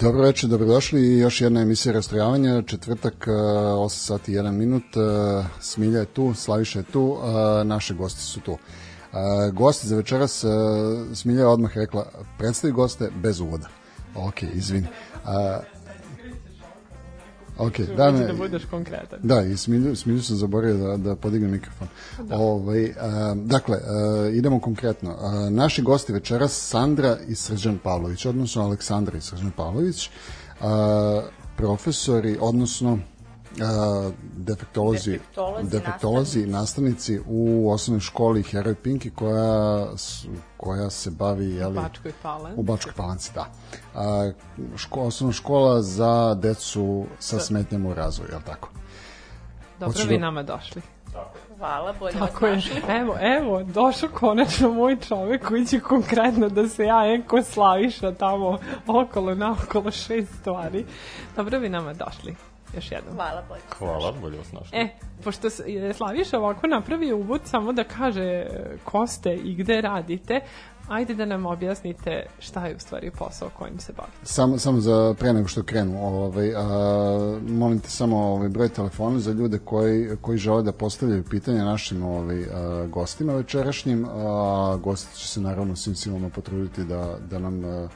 Dobro večer, dobrodošli i još jedna emisija rastrojavanja, četvrtak, 8 sati 1 minut, Smilja je tu, Slaviša je tu, naše gosti su tu. Gosti za večeras, Smilja je odmah rekla, predstavi goste bez uvoda. Ok, izvini. Ok, da, ne, da budeš konkretan. Da, i Smilju, Smilju sam zaboravio da, da podigne mikrofon. Da. Ovaj, a, dakle, a, idemo konkretno. A, naši gosti večeras Sandra i Srđan Pavlović, odnosno Aleksandra i Srđan Pavlović, a, profesori, odnosno a, defektolozi, defektolozi, defektolozi nastavnici u osnovnoj školi Heroj Pinki koja, koja se bavi jeli, u Bačkoj Palanci. U Bačkoj Palanci, da. A, ško, osnovna škola za decu sa da. smetnjama u razvoju, je li tako? Dobro Hoću vi da... nama došli. Hvala, bolje Tako vas je. Evo, evo, došao konačno moj čovek koji će konkretno da se ja enko slaviša tamo okolo, naokolo šest stvari. Dobro vi nama došli još jednom. Hvala, bolje. Hvala, bolje vas našli. E, pošto je Slaviša ovako napravio uvod samo da kaže ko ste i gde radite, ajde da nam objasnite šta je u stvari posao kojim se bavite. Samo, samo za pre nego što krenu, ovaj, a, molim te samo ovaj, broj telefona za ljude koji, koji žele da postavljaju pitanja našim ovaj, a, gostima večerašnjim, a gosti će se naravno svim silama potruditi da, da nam a,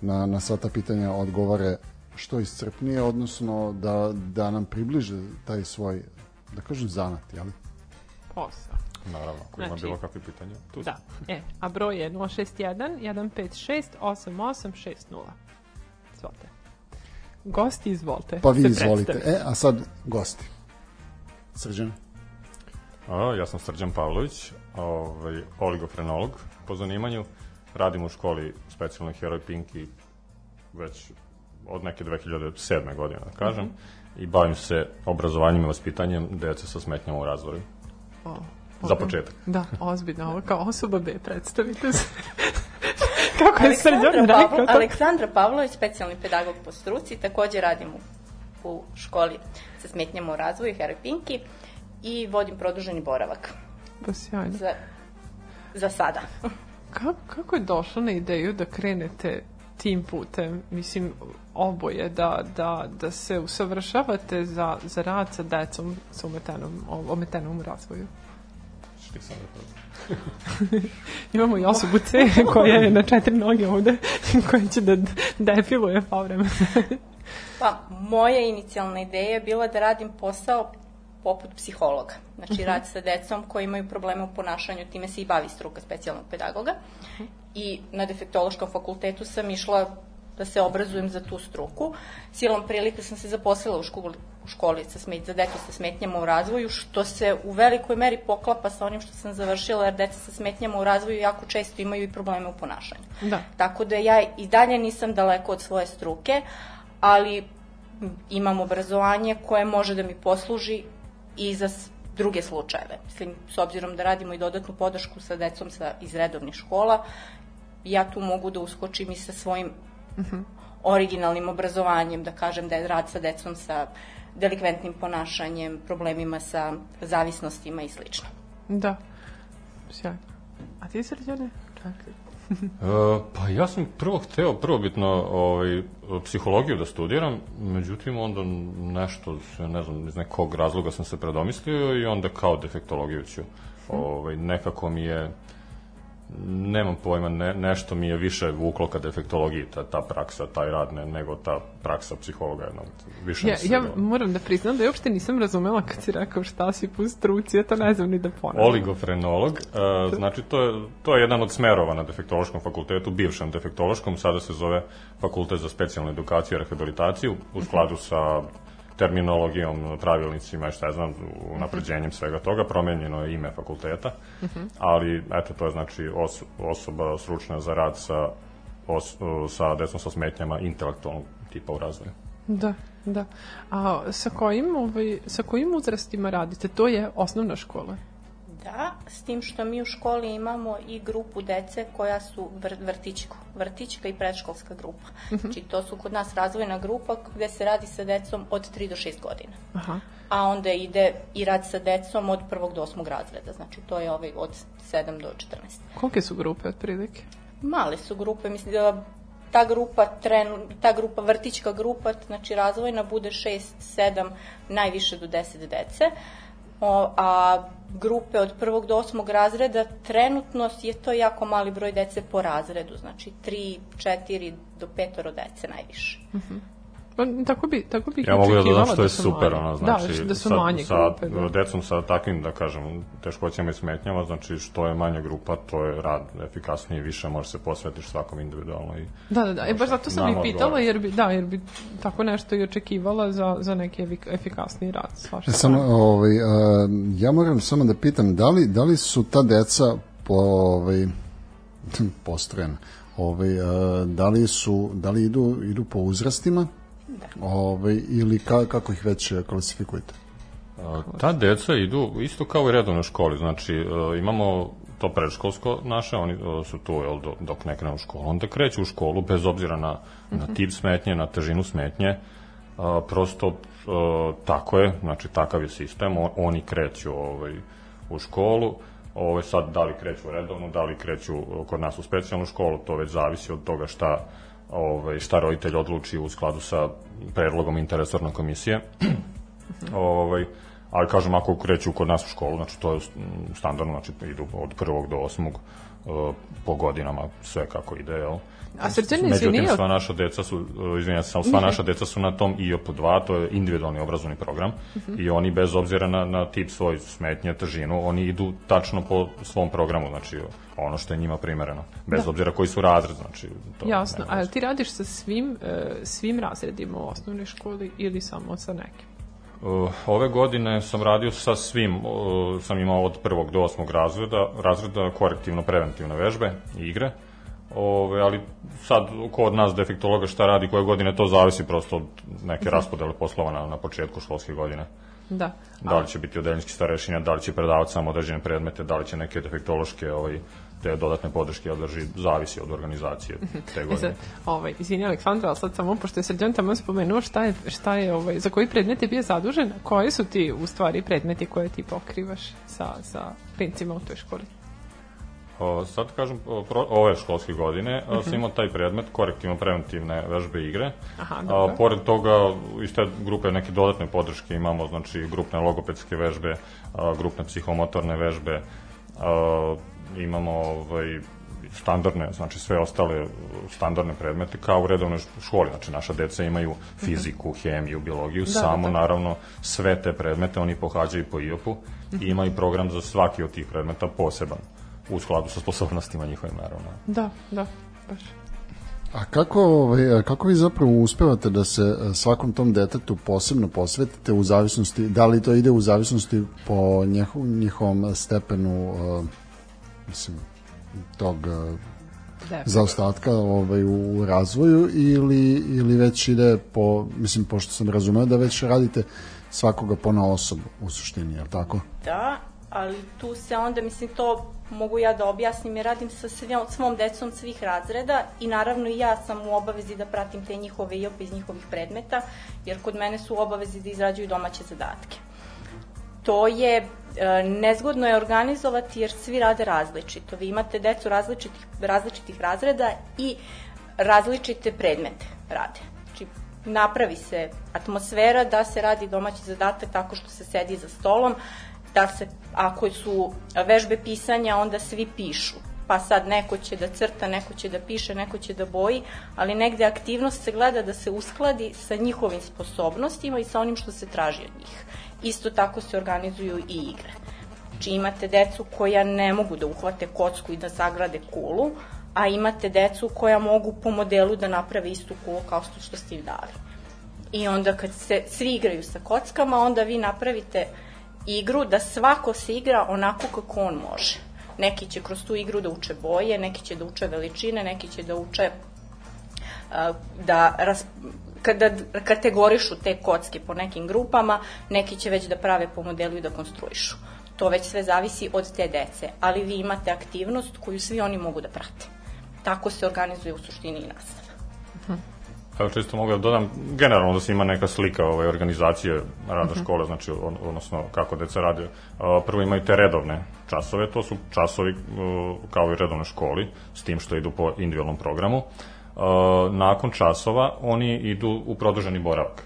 na, na sva ta pitanja odgovore što iscrpnije, odnosno da, da nam približe taj svoj, da kažem, zanat, jel? Posao. Naravno, ako znači, ima bilo kakve pitanje. Tu da, e, a broj je 061 156 8860. Izvolite. Gosti, izvolite. Pa vi izvolite. E, a sad gosti. Srđan. A, ja sam Srđan Pavlović, ovaj, oligofrenolog po zanimanju. Radim u školi specijalnoj Heroj Pinki već od neke 2007. godine, da kažem, mm -hmm. i bavim se obrazovanjem i vaspitanjem dece sa smetnjama u razvoju. O, Za početak. Da, ozbiljno, ovo kao osoba B, predstavite se. Kako je Srđan rekao? Aleksandra Pavlović, specijalni pedagog po struci, takođe radim u, u školi sa smetnjama u razvoju, Heroj Pinki, i vodim produženi boravak. Pa sjajno. Za, za sada. kako, kako je došlo na ideju da krenete tim putem, mislim, oboje, da, da, da se usavršavate za, za rad sa decom sa ometenom, ometenom razvoju? Što sam da Imamo i osobu C koja je na četiri noge ovde, koja će da defiluje pa vreme. pa, moja inicijalna ideja je bila da radim posao poput psihologa. Znači, uh mhm. -huh. rad sa decom koji imaju probleme u ponašanju, time se i bavi struka specijalnog pedagoga. Uh -huh. I na defektološkom fakultetu sam išla da se obrazujem za tu struku. Silom prilike sam se zaposlila u školi, u školi sa smet, za decu sa smetnjama u razvoju, što se u velikoj meri poklapa sa onim što sam završila, jer deca sa smetnjama u razvoju jako često imaju i probleme u ponašanju. Da. Tako da ja i dalje nisam daleko od svoje struke, ali imam obrazovanje koje može da mi posluži i za druge slučajeve. Mislim, s obzirom da radimo i dodatnu podršku sa decom sa, iz redovnih škola, ja tu mogu da uskočim i sa svojim uh mhm. -huh. originalnim obrazovanjem, da kažem da je rad sa decom sa delikventnim ponašanjem, problemima sa zavisnostima i slično. Da, sjajno. A ti srđane? Čakaj. Uh, pa ja sam prvo hteo prvobitno ovaj, psihologiju da studiram, međutim onda nešto, ne znam, iz nekog razloga sam se predomislio i onda kao defektologiju ću. Ovaj, nekako mi je nemam pojma, ne, nešto mi je više vuklo ka defektologiji, ta, ta praksa, taj rad, ne, nego ta praksa psihologa jednog. Više ja, ja moram da priznam da je uopšte nisam razumela kad si rekao šta si po struci, ja to ne znam ni da ponavljam. Oligofrenolog, uh, znači to je, to je jedan od smerova na defektološkom fakultetu, bivšem defektološkom, sada se zove Fakultet za specijalnu edukaciju i rehabilitaciju, u skladu sa terminologijom, pravilnicima i šta znam, napređenjem svega toga, promenjeno je ime fakulteta, ali eto, to je znači os, osoba stručna za rad sa os, sa decom sa smetnjama intelektualnog tipa u razvoju. Da, da. A sa kojim, ovaj, sa kojim uzrastima radite? To je osnovna škola. Da, s tim što mi u školi imamo i grupu dece koja su vr vrtićko, vrtićka i predškolska grupa. Znači to su kod nas razvojna grupa gde se radi sa decom od 3 do 6 godina. Aha. A onda ide i rad sa decom od prvog do osmog razreda. Znači to je ovaj od 7 do 14. Kolike su grupe otprilike? Male su grupe, mislim da ta grupa trenu, ta grupa vrtićka grupa, znači razvojna bude 6, 7, najviše do 10 dece. O, a grupe od prvog do osmog razreda trenutno je to jako mali broj dece po razredu, znači 3, 4 do 5 dece najviše. Pa, tako bi, tako bih Ja mogu da dodam što je su super, manje. ono, znači, da, da su sa, manje sa grupe. Da. decom sa takvim, da kažem, teškoćama i smetnjama, znači što je manja grupa, to je rad efikasniji, više može se posvetiš svakom individualno i Da, da, da. E, baš zato sam i pitala, jer bi, da, jer bi tako nešto i očekivala za, za neki evik, efikasniji rad. Svašta. E, Samo, ovaj, a, ja moram samo da pitam, da li, da li su ta deca po, ovaj, postrojena, ovaj, a, da li su, da li idu, idu po uzrastima, ovaj, ili ka, kako ih već e, klasifikujete? A, Ta deca idu isto kao i redovno u školi, znači e, imamo to predškolsko naše, oni e, su tu jel, do- dok ne krenu u školu. Onda kreću u školu bez obzira na, na tip smetnje, na težinu smetnje, a, prosto e, tako je, znači takav je sistem, on, oni kreću ovaj, u školu, Ove sad da li kreću u redovnu, da li kreću kod nas u specijalnu školu, to već zavisi od toga šta ovaj šta roditelj odluči u skladu sa predlogom interesorne komisije. ovaj ali kažem ako kreću kod nas u školu, znači to je standardno, znači idu od prvog do osmog uh, po godinama sve kako ide, jel? A Srđan, Međutim, izvini, sva naša deca su, uh, izvinjam se, samo sva naša deca su na tom IOP 2, to je individualni obrazovni program, i oni bez obzira na, na tip svoj smetnje, težinu, oni idu tačno po svom programu, znači ono što je njima primereno, bez obzira koji su razred, znači to Jasno. A ti radiš sa svim, e, svim razredima u osnovnoj školi ili samo sa nekim? Uh, ove godine sam radio sa svim, uh, sam imao od prvog do osmog razreda, razreda korektivno-preventivne vežbe i igre, Ove, ali sad kod nas defektologa šta radi koje godine, to zavisi prosto od neke raspodele poslova na, na početku školske godine. Da. Da li će biti odeljnički starešina, da li će predavati samo određene predmete, da li će neke defektološke ovaj, te dodatne podrške održi, zavisi od organizacije te E sad, godine. ovaj, izvini Aleksandra, ali sad samo, pošto je Srđan tamo spomenuo šta je, šta je ovaj, za koji predmet je bio zadužen, koji su ti u stvari predmeti koje ti pokrivaš sa, sa klincima u toj školi? O, sad kažem, pro, ove školske godine mm -hmm. sam imao taj predmet korektivno-preventivne vežbe igre. Aha, a, dobro. pored toga, iz te grupe neke dodatne podrške imamo, znači, grupne logopedske vežbe, a, grupne psihomotorne vežbe, a, imamo ovaj, standardne, znači sve ostale standardne predmete kao u redovnoj školi. Znači naša deca imaju fiziku, hemiju, biologiju, Da, samo da, da. naravno sve te predmete oni pohađaju po IOP-u i imaju program za svaki od tih predmeta poseban u skladu sa sposobnostima njihovim naravno. Da, da, baš. A kako, ovaj, kako vi zapravo uspevate da se e, svakom tom detetu posebno posvetite u zavisnosti, da li to ide u zavisnosti po njiho, njihovom stepenu uh, mislim, tog uh, Da. zaostatka ovaj, u razvoju ili, ili već ide po, mislim, pošto sam razumeo da već radite svakoga po na osobu u suštini, je li tako? Da, ali tu se onda, mislim, to mogu ja da objasnim, jer radim sa svim, svom decom svih razreda i naravno i ja sam u obavezi da pratim te njihove IOP iz njihovih predmeta, jer kod mene su u obavezi da izrađuju domaće zadatke. To je, e, nezgodno je organizovati jer svi rade različito. Vi imate decu različitih, različitih razreda i različite predmete rade. Znači, napravi se atmosfera da se radi domaći zadatak tako što se sedi za stolom, da se, ako su vežbe pisanja, onda svi pišu. Pa sad neko će da crta, neko će da piše, neko će da boji, ali negde aktivnost se gleda da se uskladi sa njihovim sposobnostima i sa onim što se traži od njih. Isto tako se organizuju i igre. Znači imate decu koja ne mogu da uhvate kocku i da zagrade kulu, a imate decu koja mogu po modelu da naprave istu kulu kao što, što ste im dali. I onda kad se svi igraju sa kockama, onda vi napravite igru da svako se igra onako kako on može. Neki će kroz tu igru da uče boje, neki će da uče veličine, neki će da uče da ras, kada kategorišu te kocke po nekim grupama, neki će već da prave po modelu i da konstruišu. To već sve zavisi od te dece, ali vi imate aktivnost koju svi oni mogu da prate. Tako se organizuje u suštini i nastava. Evo čisto mogu da dodam, generalno da se ima neka slika ove organizacije rada škole, znači on, odnosno kako deca rade. Prvo imaju te redovne časove, to su časovi uh, kao i redovne školi, s tim što idu po individualnom programu. A, Nakon časova oni idu u produženi boravak.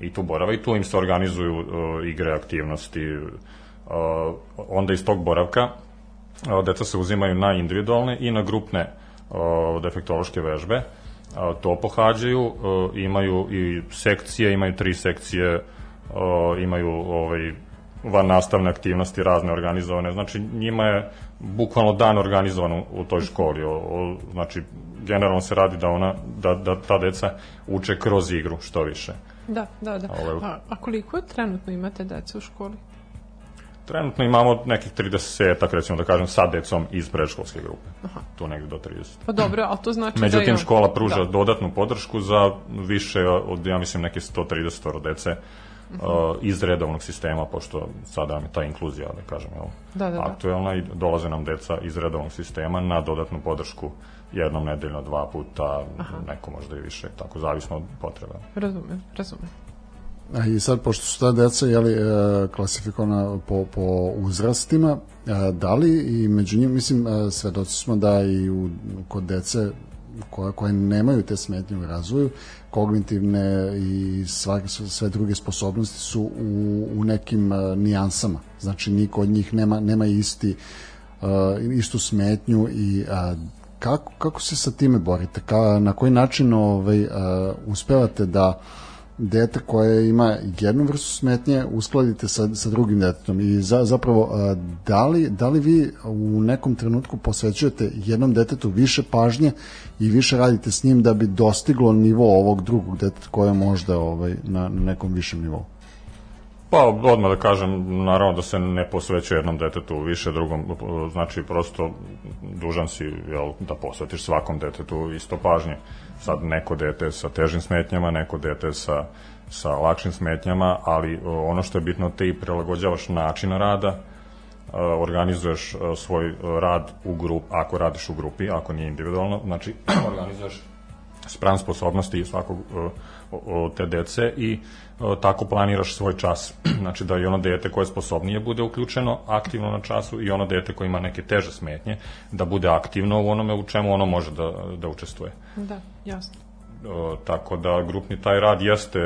I tu borava i tu im se organizuju uh, igre, aktivnosti. Uh, Onda iz tog boravka uh, deca se uzimaju na individualne i na grupne uh, defektološke vežbe a, to pohađaju, uh, imaju i sekcije, imaju tri sekcije, uh, imaju ovaj, van nastavne aktivnosti razne organizovane, znači njima je bukvalno dan organizovan u, toj školi, o, o, znači generalno se radi da ona, da, da ta deca uče kroz igru što više. Da, da, da. Ovo- A, a koliko trenutno imate dece u školi? Trenutno imamo nekih 30 tak recimo da kažem, sa decom iz predškolske grupe. Aha. Tu negde do 30. Pa dobro, ali to znači da Međutim, škola pruža Da. dodatnu podršku za više od, ja mislim, neke 130 dece Uh, iz redovnog sistema, pošto sada nam je ta inkluzija, da kažem, jel, Da, da, da. aktuelna i dolaze nam deca iz redovnog sistema na dodatnu podršku jednom nedeljno, dva puta, neko možda i više, tako zavisno od potreba. Razumem, razumem. A I sad, pošto su ta deca jeli, e, klasifikovana po, po uzrastima, e, da li i među njim, mislim, e, svedoci smo da i u, kod dece koje, koje nemaju te smetnje u razvoju, kognitivne i svake, sve druge sposobnosti su u, u nekim e, nijansama. Znači, niko od njih nema, nema isti, e, istu smetnju i a, kako, kako se sa time borite? Ka, na koji način ovaj, a, uspevate da dete koje ima jednu vrstu smetnje uskladite sa, sa drugim detetom i za, zapravo da li, da li vi u nekom trenutku posvećujete jednom detetu više pažnje i više radite s njim da bi dostiglo nivo ovog drugog deteta koje je možda ovaj, na, na nekom višem nivou? Pa, odmah da kažem, naravno da se ne posvećuje jednom detetu više drugom, znači prosto dužan si jel, da posvetiš svakom detetu isto pažnje. Sad neko dete sa težim smetnjama, neko dete sa, sa lakšim smetnjama, ali o, ono što je bitno, te i prilagođavaš način rada, e, organizuješ e, svoj e, rad u grup, ako radiš u grupi, ako nije individualno, znači organizuješ. spram sposobnosti svakog e, te dece i e, tako planiraš svoj čas. Znači da i ono dete koje je sposobnije bude uključeno aktivno na času i ono dete koje ima neke teže smetnje da bude aktivno u onome u čemu ono može da, da učestvuje. Da, jasno. E, tako da grupni taj rad jeste,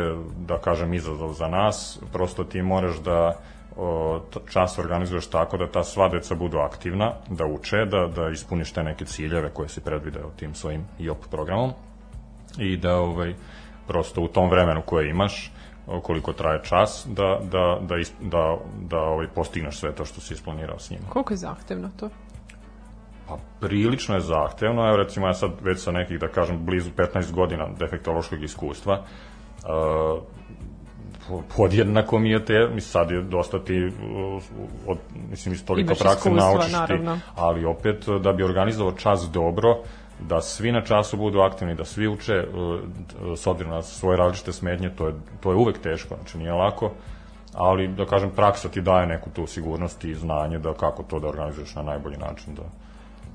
da kažem, izazov za nas, prosto ti moraš da o, čas organizuješ tako da ta sva deca budu aktivna, da uče, da, da ispuniš te neke ciljeve koje si predvideo tim svojim IOP programom i da ovaj, prosto u tom vremenu koje imaš, o, koliko traje čas, da, da, da, is, da, da ovaj, postigneš sve to što si isplanirao s njima. Koliko je zahtevno to? Pa prilično je zahtevno, evo recimo ja sad već sa nekih, da kažem, blizu 15 godina defektološkog iskustva, uh, po- podjednako mi je te, mislim, sad je dosta ti, uh, od, mislim, iz toliko prakse naučiš ti, ali opet da bi organizovao čas dobro, da svi na času budu aktivni, da svi uče, uh, s obzirom na svoje različite smetnje, to je, to je uvek teško, znači nije lako, ali da kažem praksa ti daje neku tu sigurnost i znanje da kako to da organizuješ na najbolji način da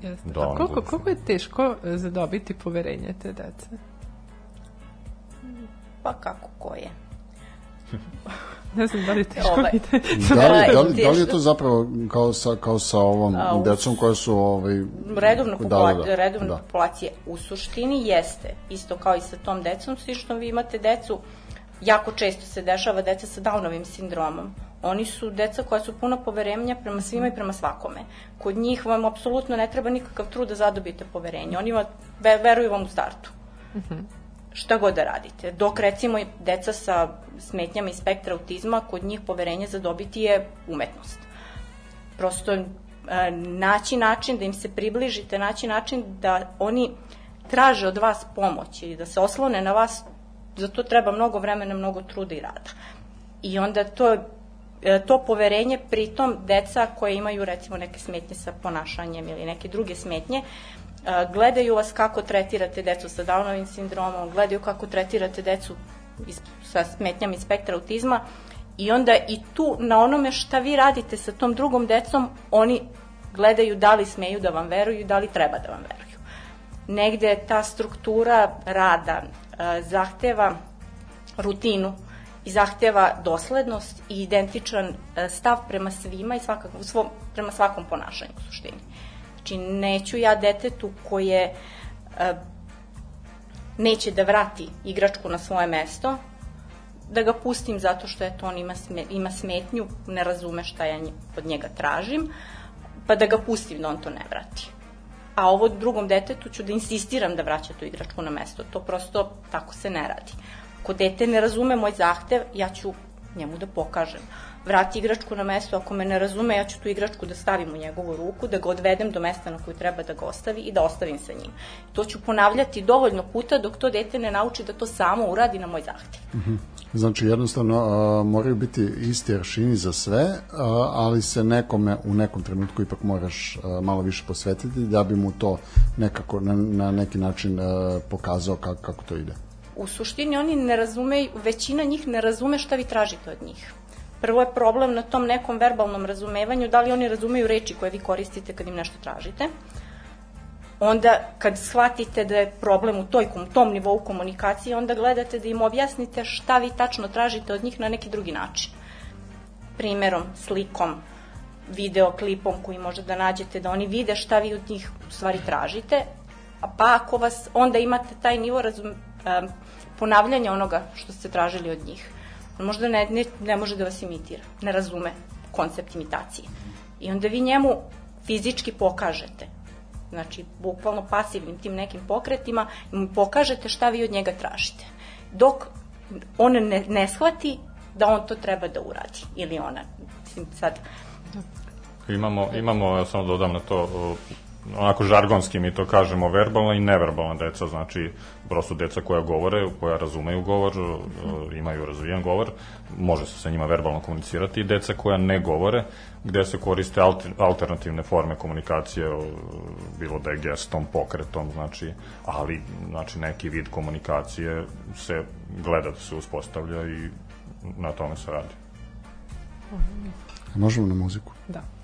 Jeste. Da, A koliko, koliko je teško e, zadobiti poverenje te dece? Pa kako ko je? Ne znam da li je teško Ovaj. Da li, da li, Teško. da li je to zapravo kao sa, kao sa ovom A, u- decom koje su ovaj, redovna, Da, popula da, da. redovna Da. populacija u suštini jeste isto kao i sa tom decom, svi što vi imate decu, jako često se dešava deca sa Downovim sindromom. Oni su deca koja su puno poverenja prema svima i prema svakome. Kod njih vam apsolutno ne treba nikakav trud da zadobite poverenje. Oni vam, ve, veruju vam u startu. Šta god da radite. Dok recimo deca sa smetnjama i spektra autizma, kod njih poverenje zadobiti je umetnost prosto e, naći način da im se približite, naći način da oni traže od vas pomoć i da se oslone na vas, za to treba mnogo vremena, mnogo truda i rada. I onda to, e, to poverenje, pritom deca koje imaju recimo neke smetnje sa ponašanjem ili neke druge smetnje, a, gledaju vas kako tretirate decu sa Downovim sindromom, gledaju kako tretirate decu iz, sa smetnjama iz spektra autizma i onda i tu na onome šta vi radite sa tom drugom decom, oni gledaju da li smeju da vam veruju da li treba da vam veruju. Negde ta struktura rada a, zahteva rutinu i zahteva doslednost i identičan a, stav prema svima i svakako, svom, prema svakom ponašanju u suštini. Znači, neću ja detetu koje a, neće da vrati igračku na svoje mesto, da ga pustim zato što eto, on ima, sme, ima smetnju, ne razume šta ja od njega tražim, pa da ga pustim da on to ne vrati. A ovo drugom detetu ću da insistiram da vraća tu igračku na mesto. To prosto tako se ne radi. Ako dete ne razume moj zahtev, ja ću njemu da pokažem vrati igračku na mesto, ako me ne razume, ja ću tu igračku da stavim u njegovu ruku, da ga odvedem do mesta na koju treba da ga ostavi i da ostavim sa njim. To ću ponavljati dovoljno puta dok to dete ne nauči da to samo uradi na moj zahtev. Mm -hmm. Znači, jednostavno, a, moraju biti isti aršini za sve, a, ali se nekome u nekom trenutku ipak moraš a, malo više posvetiti da bi mu to nekako na, na neki način a, pokazao kako, kako to ide. U suštini oni ne razumeju, većina njih ne razume šta vi tražite od njih. Prvo je problem na tom nekom verbalnom razumevanju, da li oni razumeju reči koje vi koristite kad im nešto tražite. Onda, kad shvatite da je problem u toj, tom nivou komunikacije, onda gledate da im objasnite šta vi tačno tražite od njih na neki drugi način. Primerom, slikom, videoklipom koji možete da nađete, da oni vide šta vi od njih u stvari tražite, a pa ako vas, onda imate taj nivo razum, ponavljanja onoga što ste tražili od njih možda ne, ne, ne može da vas imitira, ne razume koncept imitacije. I onda vi njemu fizički pokažete, znači bukvalno pasivnim tim nekim pokretima, mu pokažete šta vi od njega tražite. Dok on ne, ne shvati da on to treba da uradi, ili ona. Mislim, sad... Imamo, imamo, ja samo dodam na to, onako žargonski mi to kažemo, verbalna i neverbalna deca, znači prosto deca koja govore, koja razumeju govor, e, imaju razvijen govor, može se sa njima verbalno komunicirati i deca koja ne govore, gde se koriste alternativne forme komunikacije, bilo da je gestom, pokretom, znači, ali znači, neki vid komunikacije se gleda da se uspostavlja i na tome se radi. Možemo na muziku? Da.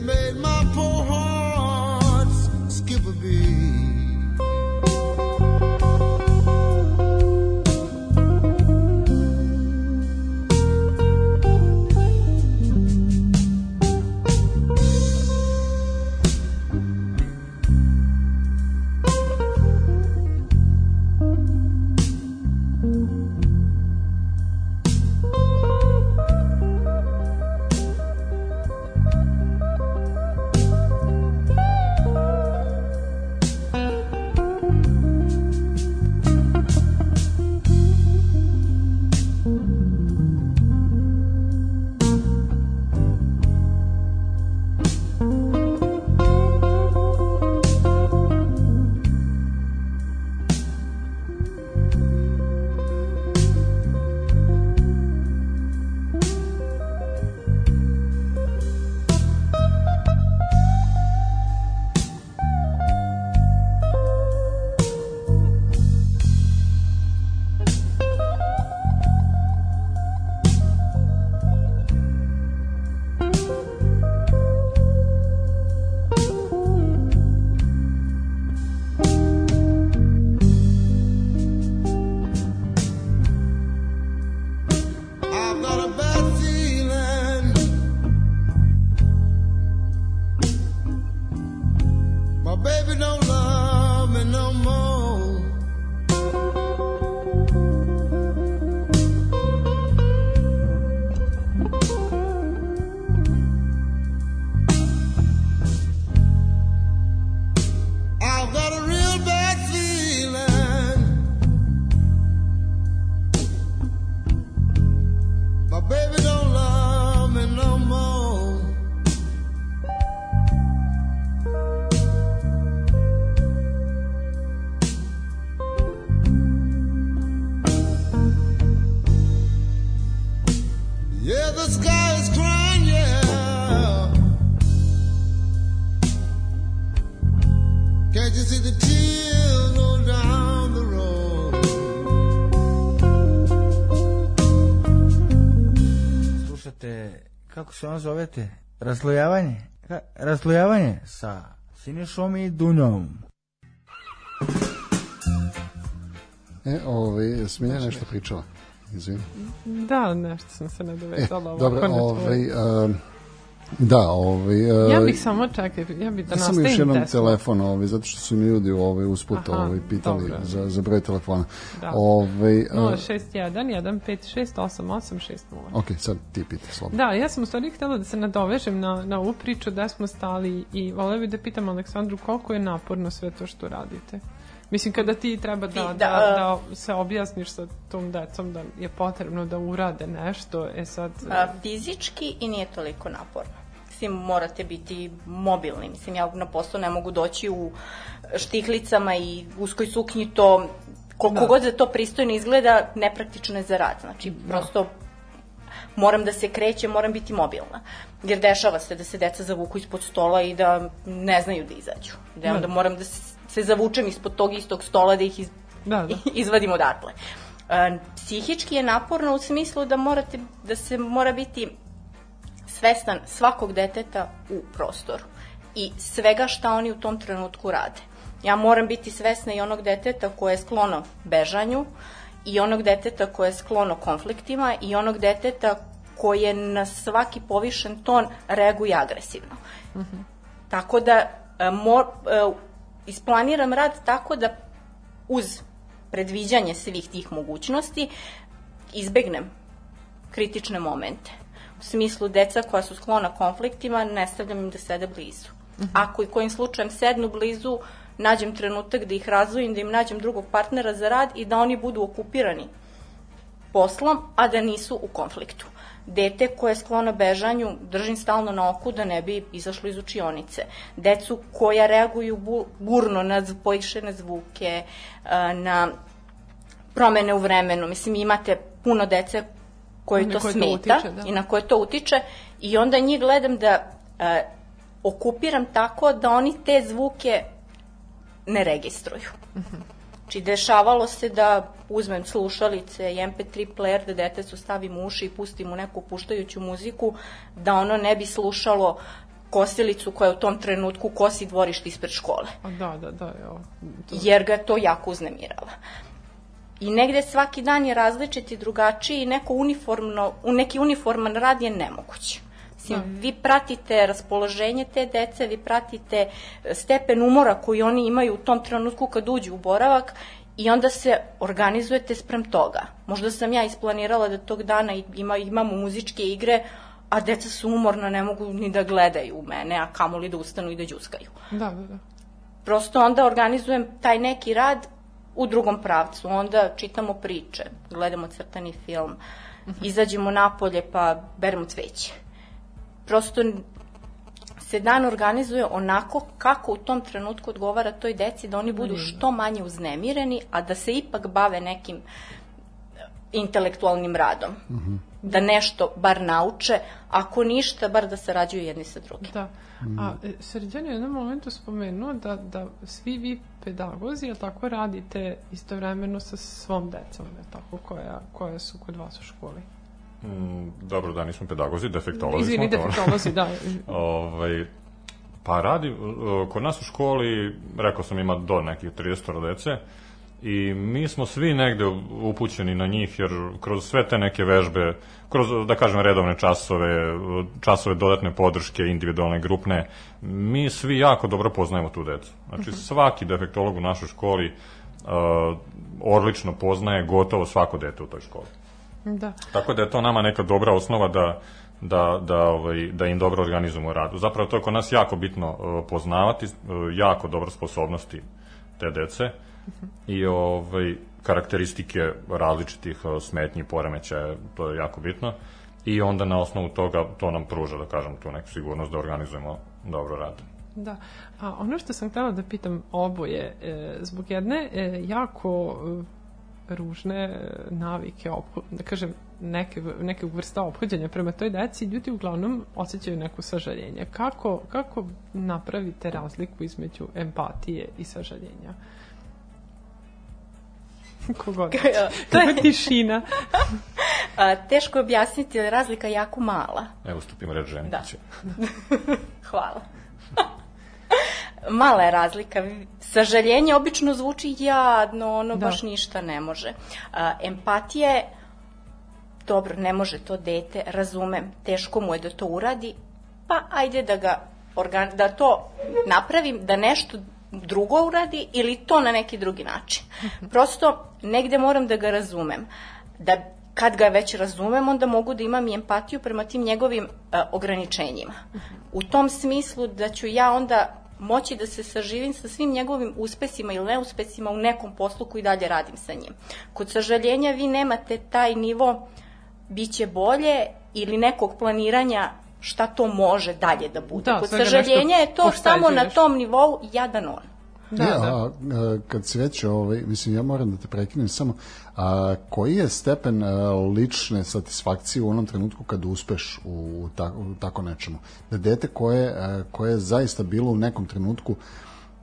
made my point. Se on zovete? Razlojavanje? Ka, razlojavanje sa Sinišom i Dunjom. E, ovaj, Smilja nešto pričala. Izvini. Da, nešto sam se E, nadovezala. dobro, ovako na ovaj, um, da, ovaj, uh, Ja bih samo, čekaj, ja bih da Ja sam još nastavim jednom pesmu. telefon, ovaj, zato što su mi ljudi ovaj, usput Aha, ovaj, pitali dobro. za, za broj telefona. Da. Ovaj, uh, 061 156 8860. ok, sad ti piti slobodno. Da, ja sam u stvari htela da se nadovežem na, na ovu priču da smo stali i voleo bih da pitam Aleksandru koliko je naporno sve to što radite. Mislim, kada ti treba da, Vi- da, da, da, se objasniš sa tom decom da je potrebno da urade nešto, e sad... A, fizički i nije toliko naporno. Mislim, morate biti mobilni. Mislim, ja na posao ne mogu doći u štiklicama i uskoj suknji, to koliko Da. god da to pristojno izgleda, nepraktično je za rad. Znači, prosto moram da se krećem, moram biti mobilna. Jer dešava se da se deca zavuku ispod stola i da ne znaju da izađu. Da Da. onda moram da se se zavučem ispod tog istog stola da ih iz, Da, da. izvadim odatle. E, psihički je naporno u smislu da morate da se mora biti svestan svakog deteta u prostoru i svega šta oni u tom trenutku rade. Ja moram biti svesna i onog deteta koje je sklono bežanju i onog deteta koje je sklono konfliktima i onog deteta koje na svaki povišen ton reaguje agresivno. Tako da e, mo, e, isplaniram rad tako da uz predviđanje svih tih mogućnosti izbegnem kritične momente. U smislu deca koja su sklona konfliktima, ne stavljam im da sede blizu. Ako i kojim slučajem sednu blizu, nađem trenutak da ih razvojim, da im nađem drugog partnera za rad i da oni budu okupirani poslom, a da nisu u konfliktu. Dete koje je sklono bežanju držim stalno na oku da ne bi izašlo iz učionice. Decu koja reaguju bu- burno na poišene zvuke, a, na promene u vremenu. Mislim, imate puno dece koje to koje to smeta utiče, da. i na koje to utiče i onda njih gledam da a, okupiram tako da oni te zvuke ne registruju. Znači, dešavalo se da uzmem slušalice i MP3 player, da detecu stavim u uši i pustim mu neku puštajuću muziku, da ono ne bi slušalo kosilicu koja u tom trenutku kosi dvorište ispred škole da, da, da, evo. To, jer ga to jako uznemirava. I negde svaki dan je različit i drugačiji i neko uniformno, u neki uniforman rad je nemoguć. Mislim, vi pratite raspoloženje te dece, vi pratite e, stepen umora koji oni imaju u tom trenutku kad uđu u boravak i onda se organizujete sprem toga. Možda sam ja isplanirala da tog dana ima, imamo muzičke igre, a deca su umorna, ne mogu ni da gledaju u mene, a kamoli da ustanu i da đuskaju da, da, da. prosto onda organizujem taj neki rad u drugom pravcu. Onda čitamo priče, gledamo crtani film, izađemo napolje pa beremo cveće. Prosto se dan organizuje onako kako u tom trenutku odgovara toj deci da oni budu što manje uznemireni, a da se ipak bave nekim e, intelektualnim radom. Da nešto bar nauče, ako ništa, bar da sarađuju jedni sa drugim. Da. A e, Srđan je u jednom momentu spomenuo da, da svi vi pedagozi, jel tako, radite istovremeno sa svom decom, jel tako, koja, koja su kod vas u školi. Mm, dobro da nismo pedagozi, defektolozi Izvini, smo. to. defektolozi, da. Ovaj, pa radi, uh, kod nas u školi, rekao sam ima do nekih 30 dece, i mi smo svi negde upućeni na njih, jer kroz sve te neke vežbe, kroz, da kažem, redovne časove, časove dodatne podrške, individualne, grupne, mi svi jako dobro poznajemo tu decu. Znači, svaki defektolog u našoj školi uh, odlično poznaje gotovo svako dete u toj školi. Da. Tako da je to nama neka dobra osnova da da, da, ovaj, da im dobro organizujemo rad. Zapravo to je kod nas jako bitno uh, poznavati, uh, jako dobro sposobnosti te dece i ovaj, karakteristike različitih uh, smetnji, poremećaja, to je jako bitno. I onda na osnovu toga to nam pruža, da kažem, tu neku sigurnost da organizujemo dobro rad. Da. A ono što sam htela da pitam oboje, e, zbog jedne e, jako e, ružne e, navike, opho, da kažem, neke, neke vrsta ophođenja prema toj deci, ljudi uglavnom osjećaju neko sažaljenje. Kako, kako napravite razliku između empatije i sažaljenja? Kogod. to je tišina. A, teško je objasniti, ali razlika je jako mala. Evo stupim red ženi. Da. Hvala. Mala je razlika. Sažaljenje obično zvuči jadno, ono Da. baš ništa ne može. A, empatija je, dobro, ne može to dete, razumem, teško mu je da to uradi, pa ajde da ga organ, da to napravim, da nešto drugo uradi ili to na neki drugi način. Prosto negde moram da ga razumem. Da kad ga već razumem, onda mogu da imam i empatiju prema tim njegovim e, ograničenjima. U tom smislu da ću ja onda moći da se saživim sa svim njegovim uspesima ili neuspesima u nekom poslu koji dalje radim sa njim. Kod sažaljenja vi nemate taj nivo biće bolje ili nekog planiranja šta to može dalje da bude. Da, Kod sažaljenja je to samo na tom nivou jadan on. Da, ja, da. A, a, kad si već, ovaj, mislim, ja moram da te prekinem samo, a, koji je stepen a, lične satisfakcije u onom trenutku kad uspeš u, ta, u tako nečemu? Da dete koje, a, koje je zaista bilo u nekom trenutku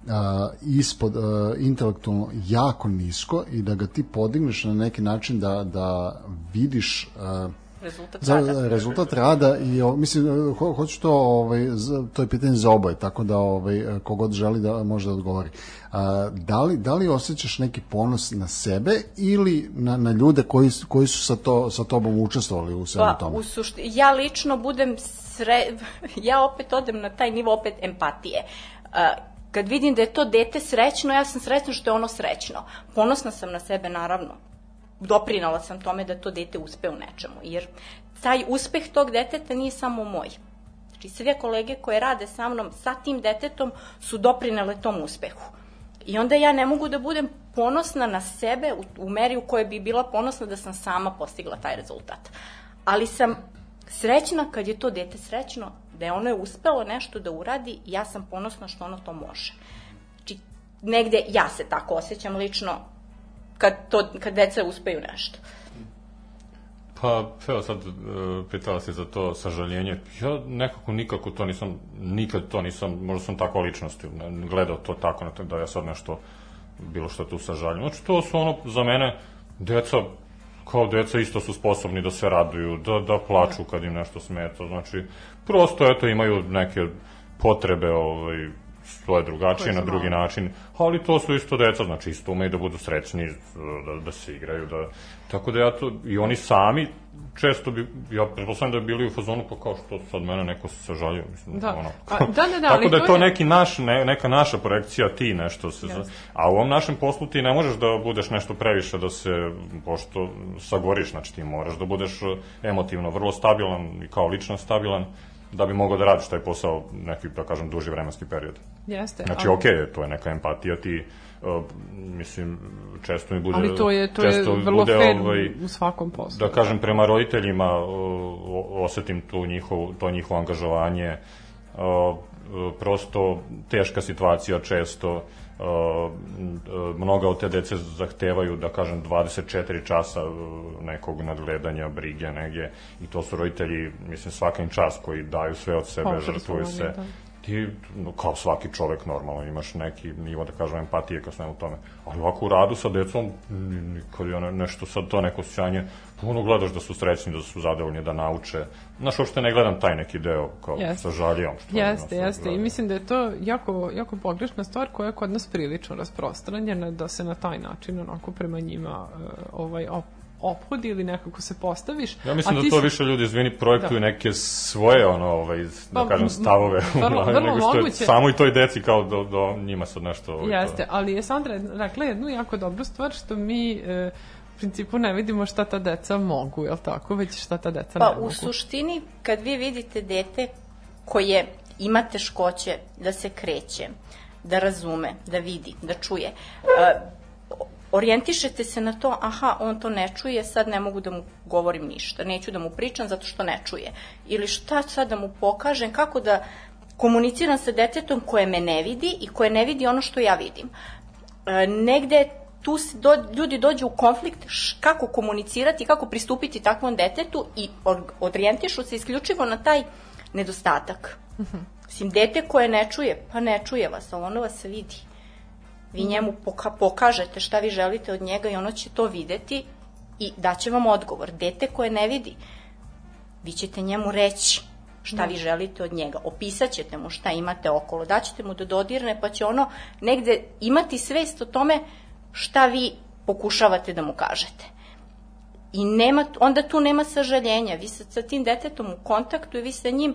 a, ispod a, intelektualno jako nisko i da ga ti podigneš na neki način da, da vidiš a, Rezultat za rada. rezultat rada i mislim ho, hoću to ovaj to je pitanje za oboje tako da ovaj kogod želi da može da odgovori. A, da li da li osjećaš neki ponos na sebe ili na, na ljude koji koji su sa to sa tobom učestvovali u svemu Pa, tome? u sušti, ja lično budem sre... ja opet odem na taj nivo opet empatije. A, kad vidim da je to dete srećno, ja sam srećna što je ono srećno. Ponosna sam na sebe, naravno. Doprinala sam tome da to dete uspe u nečemu, jer taj uspeh tog deteta nije samo moj. Znači, sve kolege koje rade sa mnom, sa tim detetom, su doprinele tom uspehu. I onda ja ne mogu da budem ponosna na sebe u, u meri u kojoj bi bila ponosna da sam sama postigla taj rezultat. Ali sam srećna kad je to dete srećno, da je ono je uspelo nešto da uradi ja sam ponosna što ono to može. Znači, negde ja se tako osjećam lično kad, to, kad deca uspeju nešto. Pa, evo sad, e, pitala si za to sažaljenje. Ja nekako nikako to nisam, nikad to nisam, možda sam takva ličnost, ne- gledao to tako, da ja sad nešto, bilo što tu sažaljem. Znači, to su ono, za mene, deca, kao deca isto su sposobni da se raduju, da, da plaču kad im nešto smeta. Znači, prosto, eto, imaju neke potrebe, ovaj, svoje drugačije, Koje na drugi način, ali to su isto deca, znači isto umeju da budu srećni, da, da se igraju, da, tako da ja to, i oni sami često bi, ja pretpostavljam da bi bili u fazonu, pa kao što sad mene neko se sažalio, mislim, Da. ono. A, da, da, da, tako da je to to je- neki naš, ne, neka naša projekcija, ti nešto se, za, a u ovom našem poslu ti ne možeš da budeš nešto previše, da se, pošto sagoriš, znači ti moraš da budeš emotivno vrlo stabilan i kao lično stabilan, da bi mogao da radiš taj posao neki, da kažem, duži vremenski period. Jeste. Znači, ali- okej, okay, to je neka empatija, ti, uh, mislim, često mi bude... Ali to je, to je vrlo bude, fair ovaj, u svakom poslu. da kažem, prema roditeljima o, osetim tu njihovu, to njihovo angažovanje, o, prosto teška situacija često, m, mnoga od te dece zahtevaju, da kažem, 24 časa o, nekog nadgledanja, brige, nege, i to su roditelji, mislim, svaka im čas koji daju sve od sebe, Požrtvovani, žrtvuju se. da. Ti, no, kao svaki čovek normalno, imaš neki nivo, da kažem, empatije ka svemu tome. Ali ovako u radu sa decom, ni- nikad je ne, nešto sad to neko osjećanje, puno gledaš da su srećni, da su zadovoljni, da nauče. Znaš, uopšte ne gledam taj neki deo, kao Jeste. sa žaljom. Što Jeste, ono, jeste. I mislim da je to jako, jako pogrešna stvar koja je kod nas prilično rasprostranjena, da se na taj način onako prema njima e, ovaj, op, ophodi ili nekako se postaviš. Ja mislim A da to si- više ljudi, izvini, projektuju Da. neke svoje, ono, ovaj, da Pa, kažem, stavove u vrlo- glavi, vrlo nego što je moguće. samo i toj deci kao do, do njima sad nešto... Ovaj, Jeste, to- ali je Sandra rekla jednu jako dobru stvar što mi e, principu ne vidimo šta ta deca mogu, je li tako? Već šta ta deca Pa ne mogu. u suštini, kad vi vidite dete koje ima teškoće da se kreće, da razume, da vidi, da čuje, e, orijentišete se na to, aha, on to ne čuje, sad ne mogu da mu govorim ništa, neću da mu pričam zato što ne čuje. Ili šta sad da mu pokažem, kako da komuniciram sa detetom koje me ne vidi i koje ne vidi ono što ja vidim. E, negde tu se do, ljudi dođu u konflikt š, kako komunicirati, kako pristupiti takvom detetu i or, orijentišu se isključivo na taj nedostatak. Mislim, dete koje ne čuje, pa ne čuje vas, ali ono vas vidi. Vi njemu poka pokažete šta vi želite od njega i ono će to videti i daće vam odgovor. Dete koje ne vidi, vi ćete njemu reći šta vi želite od njega. Opisat ćete mu šta imate okolo, daćete mu da dodirne, pa će ono negde imati svest o tome šta vi pokušavate da mu kažete. I nema, onda tu nema sažaljenja. Vi sa, sa tim detetom u kontaktu i vi sa njim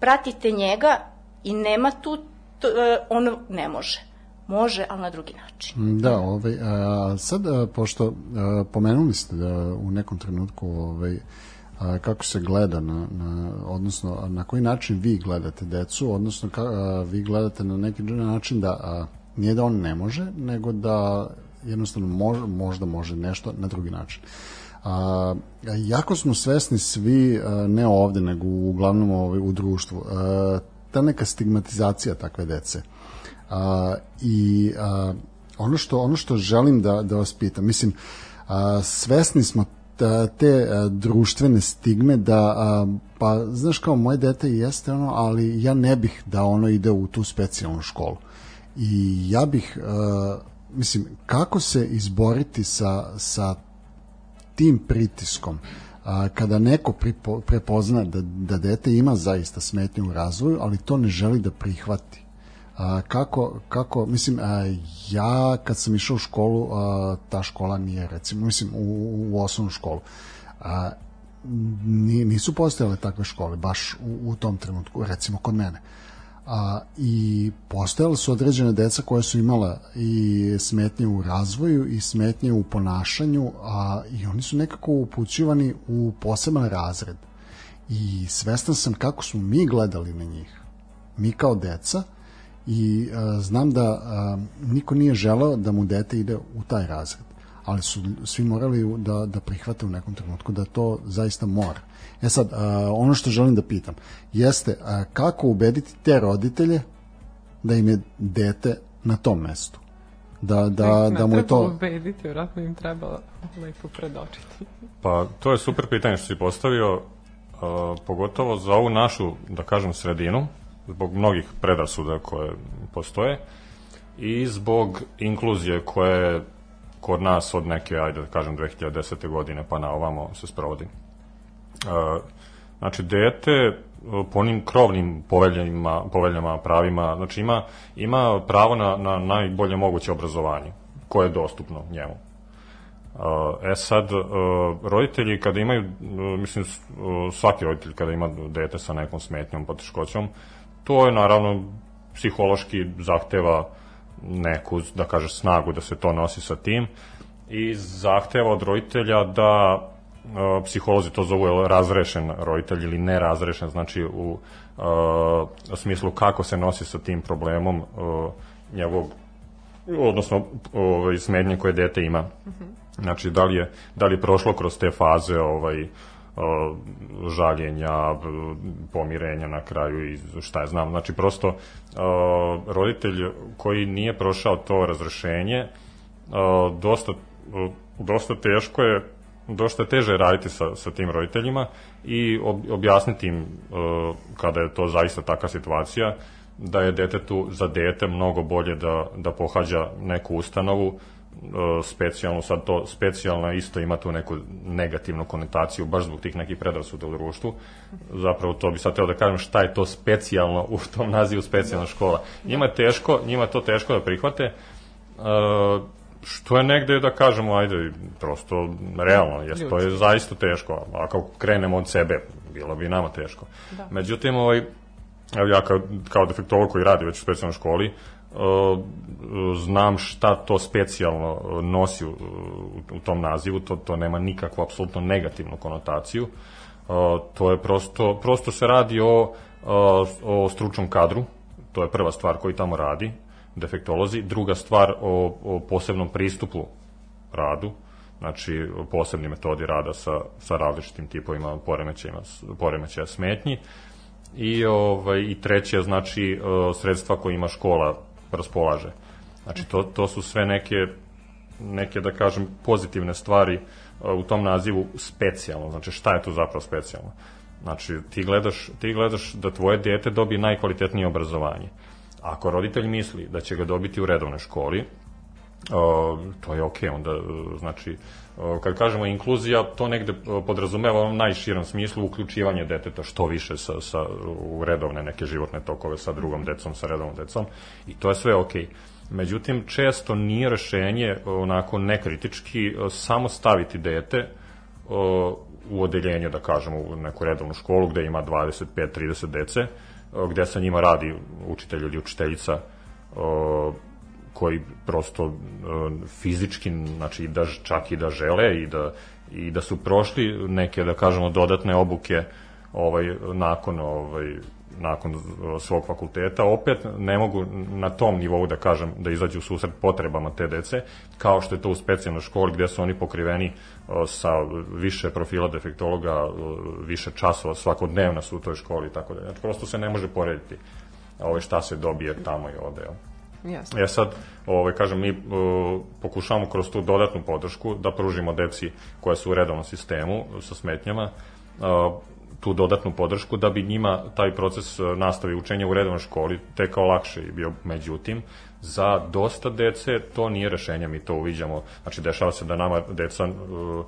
pratite njega i nema tu, to, e, ono ne može. Može, ali na drugi način. Da, ovaj, a, sad, a, pošto a, pomenuli ste da u nekom trenutku ovaj, a, kako se gleda na, na, odnosno na koji način vi gledate decu, odnosno ka, a, vi gledate na neki način da a, nije da on ne može, nego da jednostavno mož, možda može nešto na drugi način. A, jako smo svesni svi, ne ovde, nego uglavnom ovaj, u društvu, a, ta neka stigmatizacija takve dece. A, I a, ono što ono što želim da da vas pitam, mislim a, svesni smo te društvene stigme da pa znaš kao moje dete jeste ono, ali ja ne bih da ono ide u tu specijalnu školu. I ja bih a, mislim kako se izboriti sa sa tim pritiskom a, kada neko pripo, prepozna da, da dete ima zaista smetnju u razvoju, ali to ne želi da prihvati a, kako, kako, mislim, a, ja kad sam išao u školu, a, ta škola nije, recimo, mislim, u, u osnovnu školu, a, ni, nisu postojale takve škole, baš u, u tom trenutku, recimo kod mene. A, I postojale su određene deca koje su imala i smetnje u razvoju i smetnje u ponašanju, a, i oni su nekako upućivani u poseban razred. I svestan sam kako smo mi gledali na njih. Mi kao deca, i a, znam da a, niko nije želeo da mu dete ide u taj razred ali su svi morali da, da prihvate u nekom trenutku da to zaista mora. E sad, a, ono što želim da pitam jeste a, kako ubediti te roditelje da im je dete na tom mestu? Da, da, ne da mu je treba to... ubediti, vjerojatno im treba lepo predočiti. Pa to je super pitanje što si postavio, uh, pogotovo za ovu našu, da kažem, sredinu, zbog mnogih predrasuda koje postoje i zbog inkluzije koja je kod nas od neke, ajde da kažem, 2010. godine pa na ovamo se sprovodi. Znači, dete uh, po onim krovnim poveljama, poveljama, pravima, znači ima, ima pravo na, na najbolje moguće obrazovanje koje je dostupno njemu. E sad, uh, roditelji kada imaju, uh, mislim, svaki roditelj kada ima dete sa nekom smetnjom, poteškoćom, to je naravno psihološki zahteva neku, da kažeš, snagu da se to nosi sa tim i zahteva od roditelja da psiholozi to zovu razrešen roditelj ili nerazrešen, znači u uh, smislu kako se nosi sa tim problemom uh, njegovog odnosno ovaj smetnje koje dete ima. Znači da li je da li je prošlo kroz te faze ovaj žaljenja, pomirenja na kraju i šta je znam. Znači prosto roditelj koji nije prošao to razrešenje dosta dosta teško je dosta teže raditi sa, sa tim roditeljima i ob, objasniti im o, kada je to zaista takva situacija da je detetu za dete mnogo bolje da, da pohađa neku ustanovu e, specijalno, sad to specijalna isto ima tu neku negativnu konotaciju baš zbog tih nekih predrasuda u društvu. Zapravo to bi sad teo da kažem šta je to specijalno u tom nazivu specijalna škola. Njima teško, njima to teško da prihvate. E, što je negde da kažemo, ajde, prosto realno, jest, to je zaista teško. Ako krenemo od sebe, bilo bi nama teško. Da. Međutim, ovaj, evo ja kao, kao defektolog koji radi već u specijalnoj školi, uh, znam šta to specijalno nosi u, u tom nazivu, to, to nema nikakvu apsolutno negativnu konotaciju. Uh, to je prosto, prosto se radi o, uh, o stručnom kadru, to je prva stvar koji tamo radi, defektolozi. Druga stvar o, o posebnom pristupu radu, znači posebni metodi rada sa, sa različitim tipovima poremećaja, poremećaja smetnji i ovaj i treće znači e, sredstva koje ima škola raspolaže. Znači to to su sve neke neke, da kažem, pozitivne stvari a, u tom nazivu specijalno. Znači, šta je tu zapravo specijalno? Znači, ti gledaš, ti gledaš da tvoje dete dobije najkvalitetnije obrazovanje. Ako roditelj misli da će ga dobiti u redovnoj školi, to je okej, okay, onda, e, znači, kad kažemo inkluzija, to negde podrazumeva u najširom smislu uključivanje deteta što više sa, sa, u redovne neke životne tokove sa drugom decom, sa redovnom decom, i to je sve okej. Okay. Međutim, često nije rešenje onako nekritički o, samo staviti dete o, u odeljenje, da kažemo, u neku redovnu školu gde ima 25-30 dece, gde sa njima radi učitelj ili učiteljica koji prosto fizički, znači da čak i da žele i da i da su prošli neke da kažemo dodatne obuke ovaj nakon ovaj nakon svog fakulteta opet ne mogu na tom nivou da kažem da izađu u susret potrebama te dece kao što je to u specijalnoj školi gde su oni pokriveni sa više profila defektologa više časova svakodnevno su u toj školi i tako da znači prosto se ne može porediti ovaj šta se dobije tamo i ovde jel? Jasno. Ja sad, ovaj, kažem, mi uh, pokušavamo kroz tu dodatnu podršku da pružimo deci koja su u redovnom sistemu sa smetnjama tu dodatnu podršku da bi njima taj proces nastave učenja u redovnoj školi tekao lakše i bio međutim. Za dosta dece to nije rešenje mi to uviđamo. Znači dešava se da nama deca uh,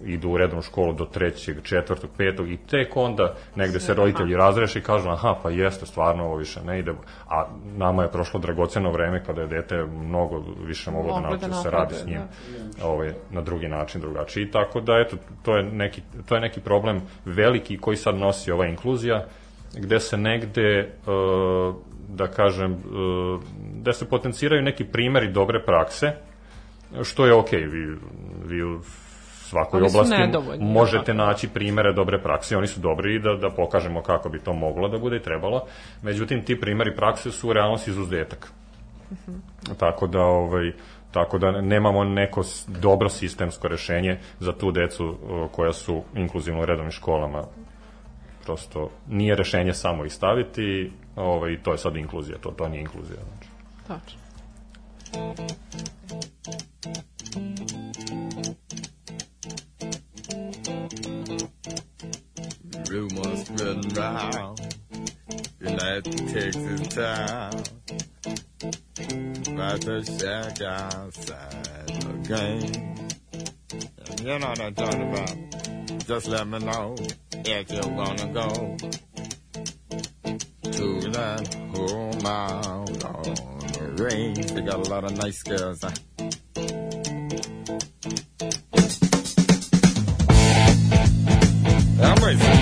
idu u redovnu školu do trećeg, četvrtog, petog i tek onda negde se roditelji razreši i kažu aha pa jeste stvarno ovo više ne ide a nama je prošlo dragoceno vreme kada je dete mnogo više moglo da da nauči da se radi s njim ovaj, na drugi način drugačiji. Tako da eto to je neki, to je neki problem veliki koji sad nosi ova inkluzija gde se negde uh, da kažem da se potenciraju neki primeri dobre prakse što je okej, okay. vi, vi u svakoj oblasti nedovoljni, možete da. naći primere dobre prakse, oni su dobri i da, da pokažemo kako bi to moglo da bude i trebalo. Međutim, ti primeri prakse su u realnosti izuzetak. Tako da, ovaj, tako da nemamo neko dobro sistemsko rešenje za tu decu koja su inkluzivno u redovnim školama. Prosto nije rešenje samo ih staviti, ovaj, to je sad inkluzija, to, to nije inkluzija. Znači. Tačno. Rumors spreading round United Texas town about the shack outside the game. You know what I'm talking about. Just let me know if you wanna go to that home out on the range. They got a lot of nice girls. I'm racing.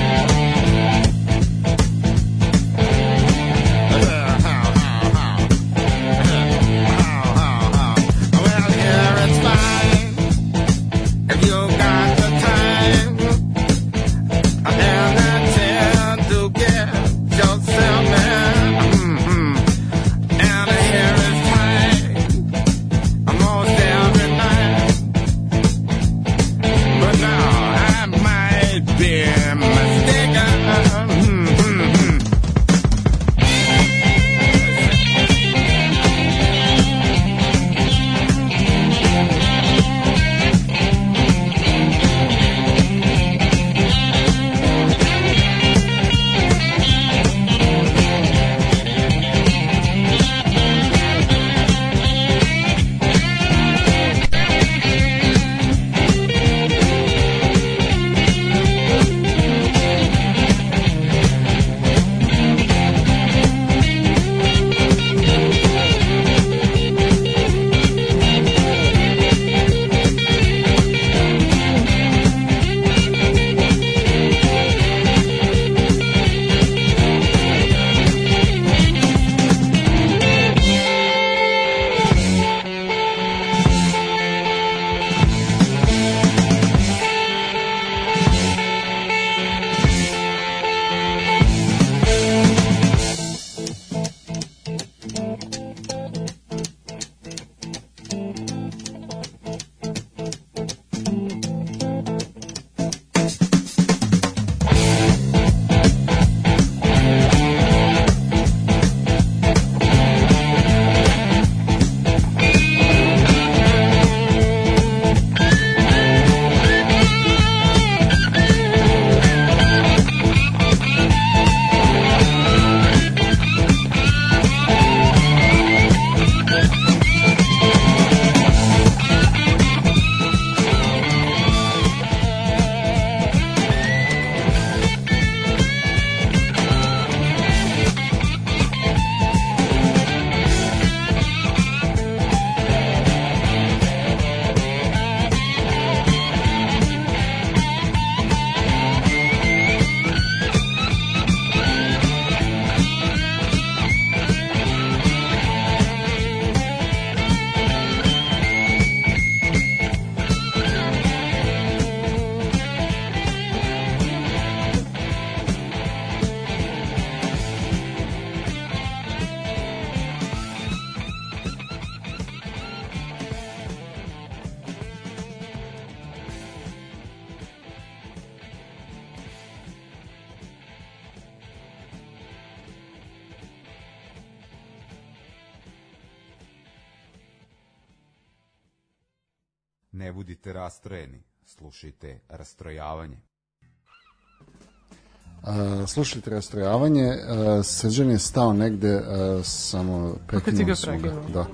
Slušajte rastrojavanje, uh, Srđan je stao negde, uh, samo Kako ti ga prekinuo smo ga. prekinuo? Da.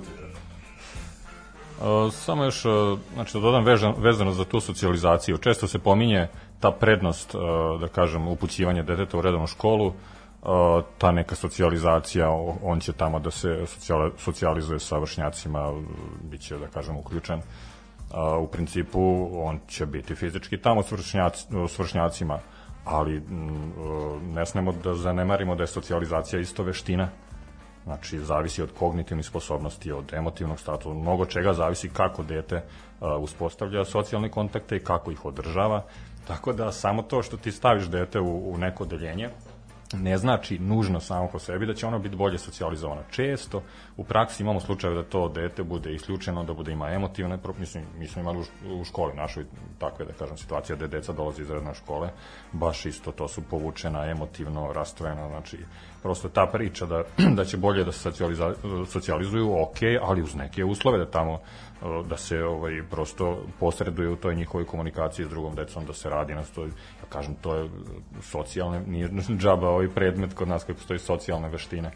Uh, samo još, uh, znači da dodam vežan, vezano za tu socijalizaciju. Često se pominje ta prednost, uh, da kažem, upućivanja deteta u redovnu školu, uh, ta neka socijalizacija, on će tamo da se socijal, socijalizuje sa vršnjacima, bit će, da kažem, uključen. Uh, u principu, on će biti fizički tamo s, vršnjac, s vršnjacima, ali mm, uh, ne smemo da zanemarimo da je socijalizacija isto veština. Znači, zavisi od kognitivnih sposobnosti, od emotivnog statusa, mnogo čega zavisi kako dete a, uspostavlja socijalne kontakte i kako ih održava. Tako da samo to što ti staviš dete u, u neko odeljenje, ne znači nužno samo po sebi da će ono biti bolje socijalizovano. Često u praksi imamo slučajeve da to dete bude isključeno, da bude ima emotivne, mislim, mi smo imali u, školi našoj takve, da kažem, situacije da deca dolaze iz redne škole, baš isto to su povučena, emotivno, rastrojena, znači prosto ta priča da, da će bolje da se socijalizuju, ok, ali uz neke uslove da tamo da se ovaj prosto posreduje u toj njihovoj komunikaciji s drugom decom, da se radi na to, ja kažem, to je socijalne, nije džaba ovaj predmet kod nas kako postoji socijalne veštine.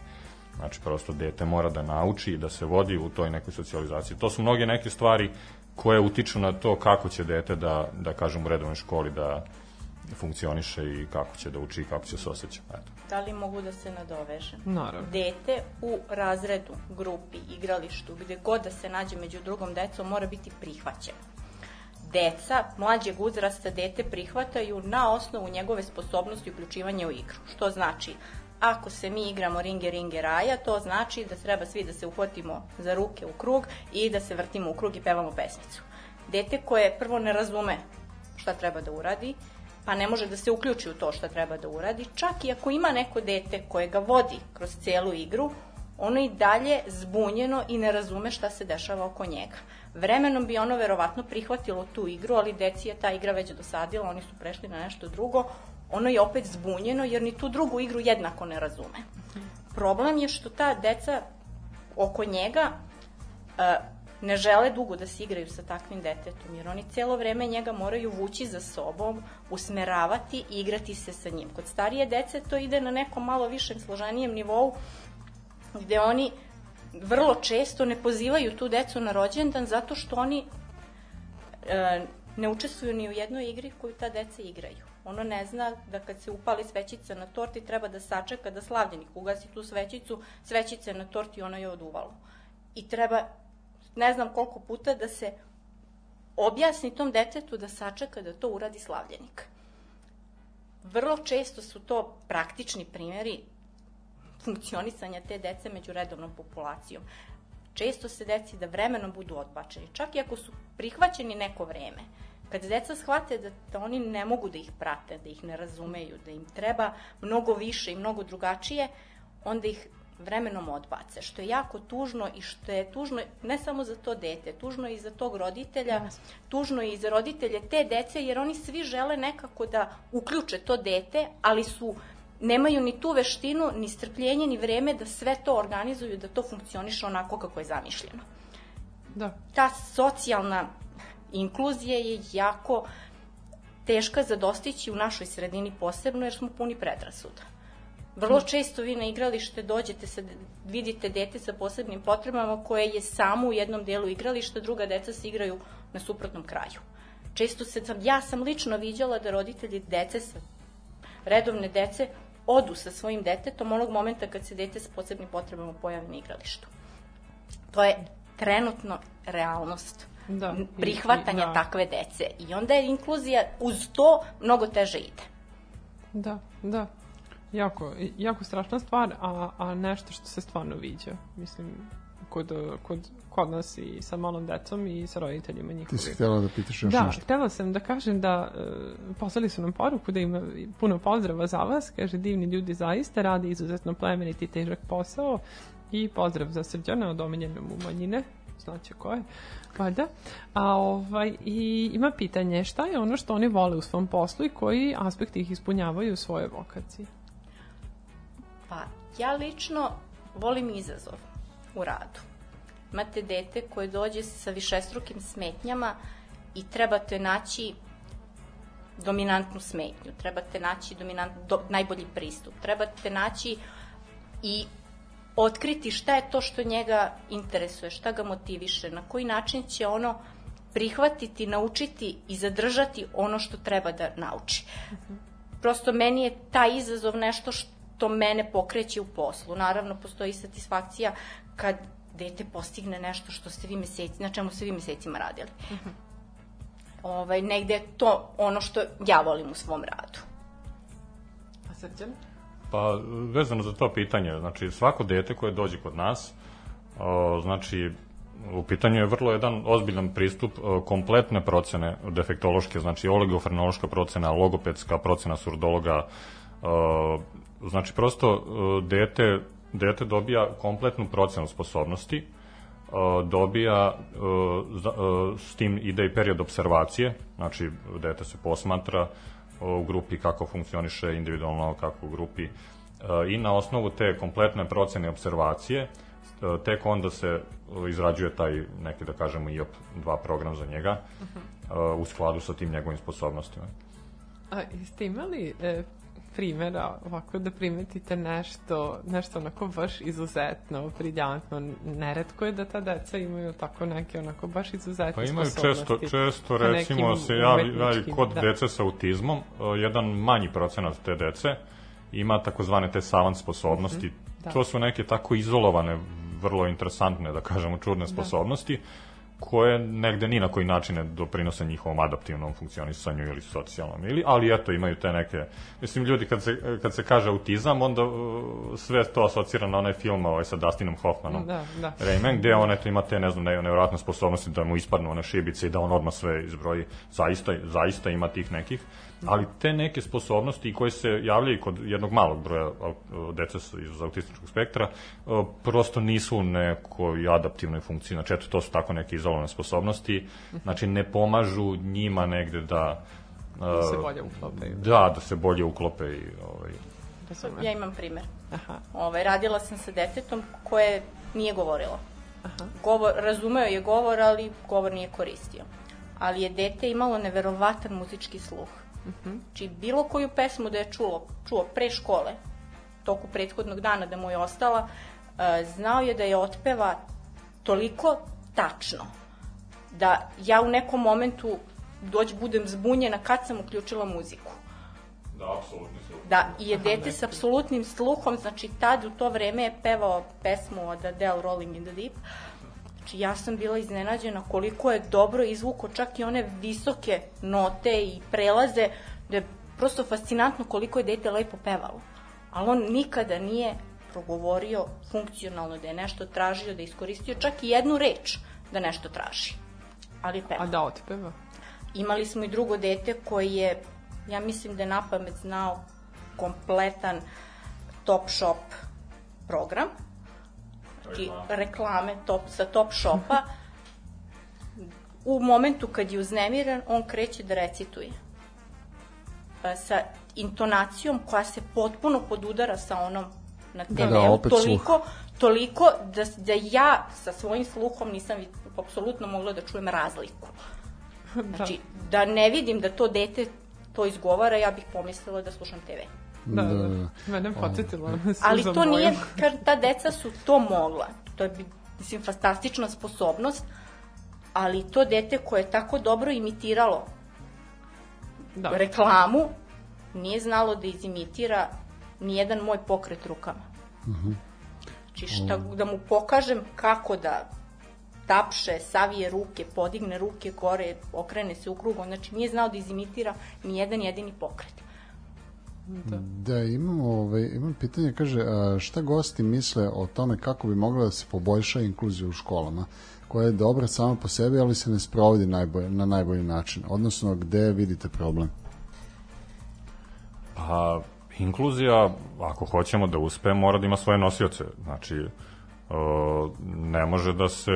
Znači, prosto dete mora da nauči da se vodi u toj nekoj socijalizaciji. To su mnoge neke stvari koje utiču na to kako će dete da, da kažem, u redovnoj školi da funkcioniše i kako će da uči i kako će se osjeća. Eto. Da li mogu da se nadovežem? Naravno. Dete u razredu, grupi, igralištu, gde god da se nađe među drugom decom, mora biti prihvaćeno. Deca, mlađeg uzrasta dete prihvataju na osnovu njegove sposobnosti uključivanja u igru. Što znači, ako se mi igramo ringe ringe raja, to znači da treba svi da se uhvatimo za ruke u krug i da se vrtimo u krug i pevamo pesmicu. Dete koje prvo ne razume šta treba da uradi, pa ne može da se uključi u to šta treba da uradi, čak i ako ima neko dete koje ga vodi kroz celu igru, ono i dalje zbunjeno i ne razume šta se dešava oko njega. Vremenom bi ono verovatno prihvatilo tu igru, ali deci je ta igra već dosadila, oni su prešli na nešto drugo, ono je opet zbunjeno jer ni tu drugu igru jednako ne razume. Problem je što ta deca oko njega e, ne žele dugo da se igraju sa takvim detetom, jer oni cijelo vreme njega moraju vući za sobom, usmeravati i igrati se sa njim. Kod starije dece to ide na nekom malo višem složenijem nivou, gde oni vrlo često ne pozivaju tu decu na rođendan zato što oni e, ne učestvuju ni u jednoj igri koju ta deca igraju. Ono ne zna da kad se upali svećica na torti treba da sačeka da slavljenik ugasi tu svećicu, svećica je na torti ona je oduvalo. I treba ne znam koliko puta da se objasni tom detetu da sačeka da to uradi slavljenik. Vrlo često su to praktični primjeri funkcionisanja te dece među redovnom populacijom. Često se deci da vremenom budu odbačeni, čak i ako su prihvaćeni neko vreme. Kad deca shvate da, da oni ne mogu da ih prate, da ih ne razumeju, da im treba mnogo više i mnogo drugačije, onda ih vremenom odbace, što je jako tužno i što je tužno ne samo za to dete, tužno je i za tog roditelja, tužno je i za roditelje te dece, jer oni svi žele nekako da uključe to dete, ali su nemaju ni tu veštinu, ni strpljenje, ni vreme da sve to organizuju, da to funkcioniše onako kako je zamišljeno. Da. Ta socijalna inkluzija je jako teška za dostići u našoj sredini posebno, jer smo puni predrasuda. Vrlo često vi na igralište dođete, sa, vidite dete sa posebnim potrebama koje je samo u jednom delu igrališta, druga deca se igraju na suprotnom kraju. Često se, ja sam lično viđala da roditelji dece sa redovne dece odu sa svojim detetom onog momenta kad se dete sa posebnim potrebama pojavi na igralištu. To je trenutno realnost Da. prihvatanja i- da. takve dece. I onda je inkluzija uz to mnogo teže ide. Da, da. Jako, jako strašna stvar, a, a nešto što se stvarno viđa. Mislim, kod, kod, kod nas i sa malom decom i sa roditeljima Ti si njihovim. htjela da pitaš još Da, nešto. htela sam da kažem da e, poslali su nam poruku da ima puno pozdrava za vas, kaže divni ljudi zaista rade izuzetno plemeniti i težak posao i pozdrav za srđana od omiljenom u manjine, znaće ko je, valjda. A ovaj, i ima pitanje šta je ono što oni vole u svom poslu i koji aspekti ih ispunjavaju u svojoj vokaciji? Pa, ja lično volim izazov u radu. Imate dete koje dođe sa višestrukim smetnjama i trebate naći dominantnu smetnju, trebate naći dominant, do, najbolji pristup, trebate naći i otkriti šta je to što njega interesuje, šta ga motiviše, na koji način će ono prihvatiti, naučiti i zadržati ono što treba da nauči. Prosto meni je taj izazov nešto što mene pokreće u poslu. Naravno, postoji satisfakcija kad dete postigne nešto što ste vi meseci, na čemu ste vi mesecima radili. Ovaj, negde je to ono što ja volim u svom radu. A Srđan? Pa, vezano za to pitanje, znači svako dete koje dođe kod nas, o, znači u pitanju je vrlo jedan ozbiljan pristup o, kompletne procene defektološke, znači oligofrenološka procena, logopedska procena surdologa, znači prosto o, dete, dete dobija kompletnu procenu sposobnosti, o, dobija, o, s tim ide i period observacije, znači dete se posmatra, u grupi kako funkcioniše individualno, kako u grupi e, i na osnovu te kompletne procene observacije e, tek onda se e, izrađuje taj neki da kažemo IOP 2 program za njega u skladu sa tim njegovim sposobnostima. A jeste imali e, primjera ovako da primetite nešto, nešto onako baš izuzetno, briljantno. Neretko je da ta deca imaju tako neke onako baš izuzetne Pa imaju često, često recimo se javi, javi kod da. dece sa autizmom, e, jedan manji procenat te dece ima takozvane te savant sposobnosti. da. To su neke tako izolovane, vrlo interesantne, da kažemo, čudne sposobnosti, koje negde ni na koji način ne doprinose njihovom adaptivnom funkcionisanju ili socijalnom ili ali eto imaju te neke mislim ljudi kad se kad se kaže autizam onda uh, sve to asocira na onaj film ovaj sa Dustinom Hoffmanom Da, da. Rayman, gde on eto ima te, ne znam, ne, nevjerojatne sposobnosti da mu ispadnu one šibice i da on odmah sve izbroji. Zaista, zaista ima tih nekih. Ali te neke sposobnosti koje se javljaju kod jednog malog broja dece iz autističkog spektra, e, prosto nisu u nekoj adaptivnoj funkciji. Znači, eto, to su tako neke izolovane sposobnosti. Znači, ne pomažu njima negde da... Da se e, bolje uklope. Da, da se bolje uklope i ovaj, Razumem. Ja imam primer. Aha. Ovaj, radila sam sa detetom koje nije govorilo. Govor, razumeo je govor, ali govor nije koristio. Ali je dete imalo neverovatan muzički sluh. Znači, bilo koju pesmu da je čulo, čuo pre škole, toku prethodnog dana da mu je ostala, e, znao je da je otpeva toliko tačno da ja u nekom momentu dođe budem zbunjena kad sam uključila muziku. Da, apsolutno se Da, i je dete s apsolutnim sluhom, znači tad u to vreme je pevao pesmu od Adele Rolling in the Deep. Znači ja sam bila iznenađena koliko je dobro izvuko čak i one visoke note i prelaze, da je prosto fascinantno koliko je dete lepo pevalo. Ali on nikada nije progovorio funkcionalno da je nešto tražio, da je iskoristio čak i jednu reč da nešto traži. Ali je pevao. A da otpeva? Imali smo i drugo dete koji je, ja mislim da je na pamet znao kompletan Top Shop program. Znači, reklame top, sa Top Shopa. U momentu kad je uznemiren, on kreće da recituje. E, Sa intonacijom koja se potpuno podudara sa onom na Da, TV-u. da, opet toliko, toliko da, da ja sa svojim sluhom nisam apsolutno mogla da čujem razliku. Znači, da ne vidim da to dete to izgovara, ja bih pomislila da slušam TV. Da, da. Da. Mene podsjetilo na Ali to nije, Boyle. kaže, ta deca su to mogla. To je, mislim, fantastična sposobnost, ali to dete koje je tako dobro imitiralo Da. reklamu, nije znalo da izimitira nijedan moj pokret rukama. Znači, šta, da mu pokažem kako da tapše, savije ruke, podigne ruke gore, okrene se u krugu, znači nije znao da izimitira ni jedan jedini pokret. Da, imam, ovaj, imam pitanje, kaže, šta gosti misle o tome kako bi mogla da se poboljša inkluzija u školama, koja je dobra sama po sebi, ali se ne sprovodi najbolje, na najbolji način, odnosno gde vidite problem? Pa, inkluzija, ako hoćemo da uspe, mora da ima svoje nosioce. Znači, e, ne može da se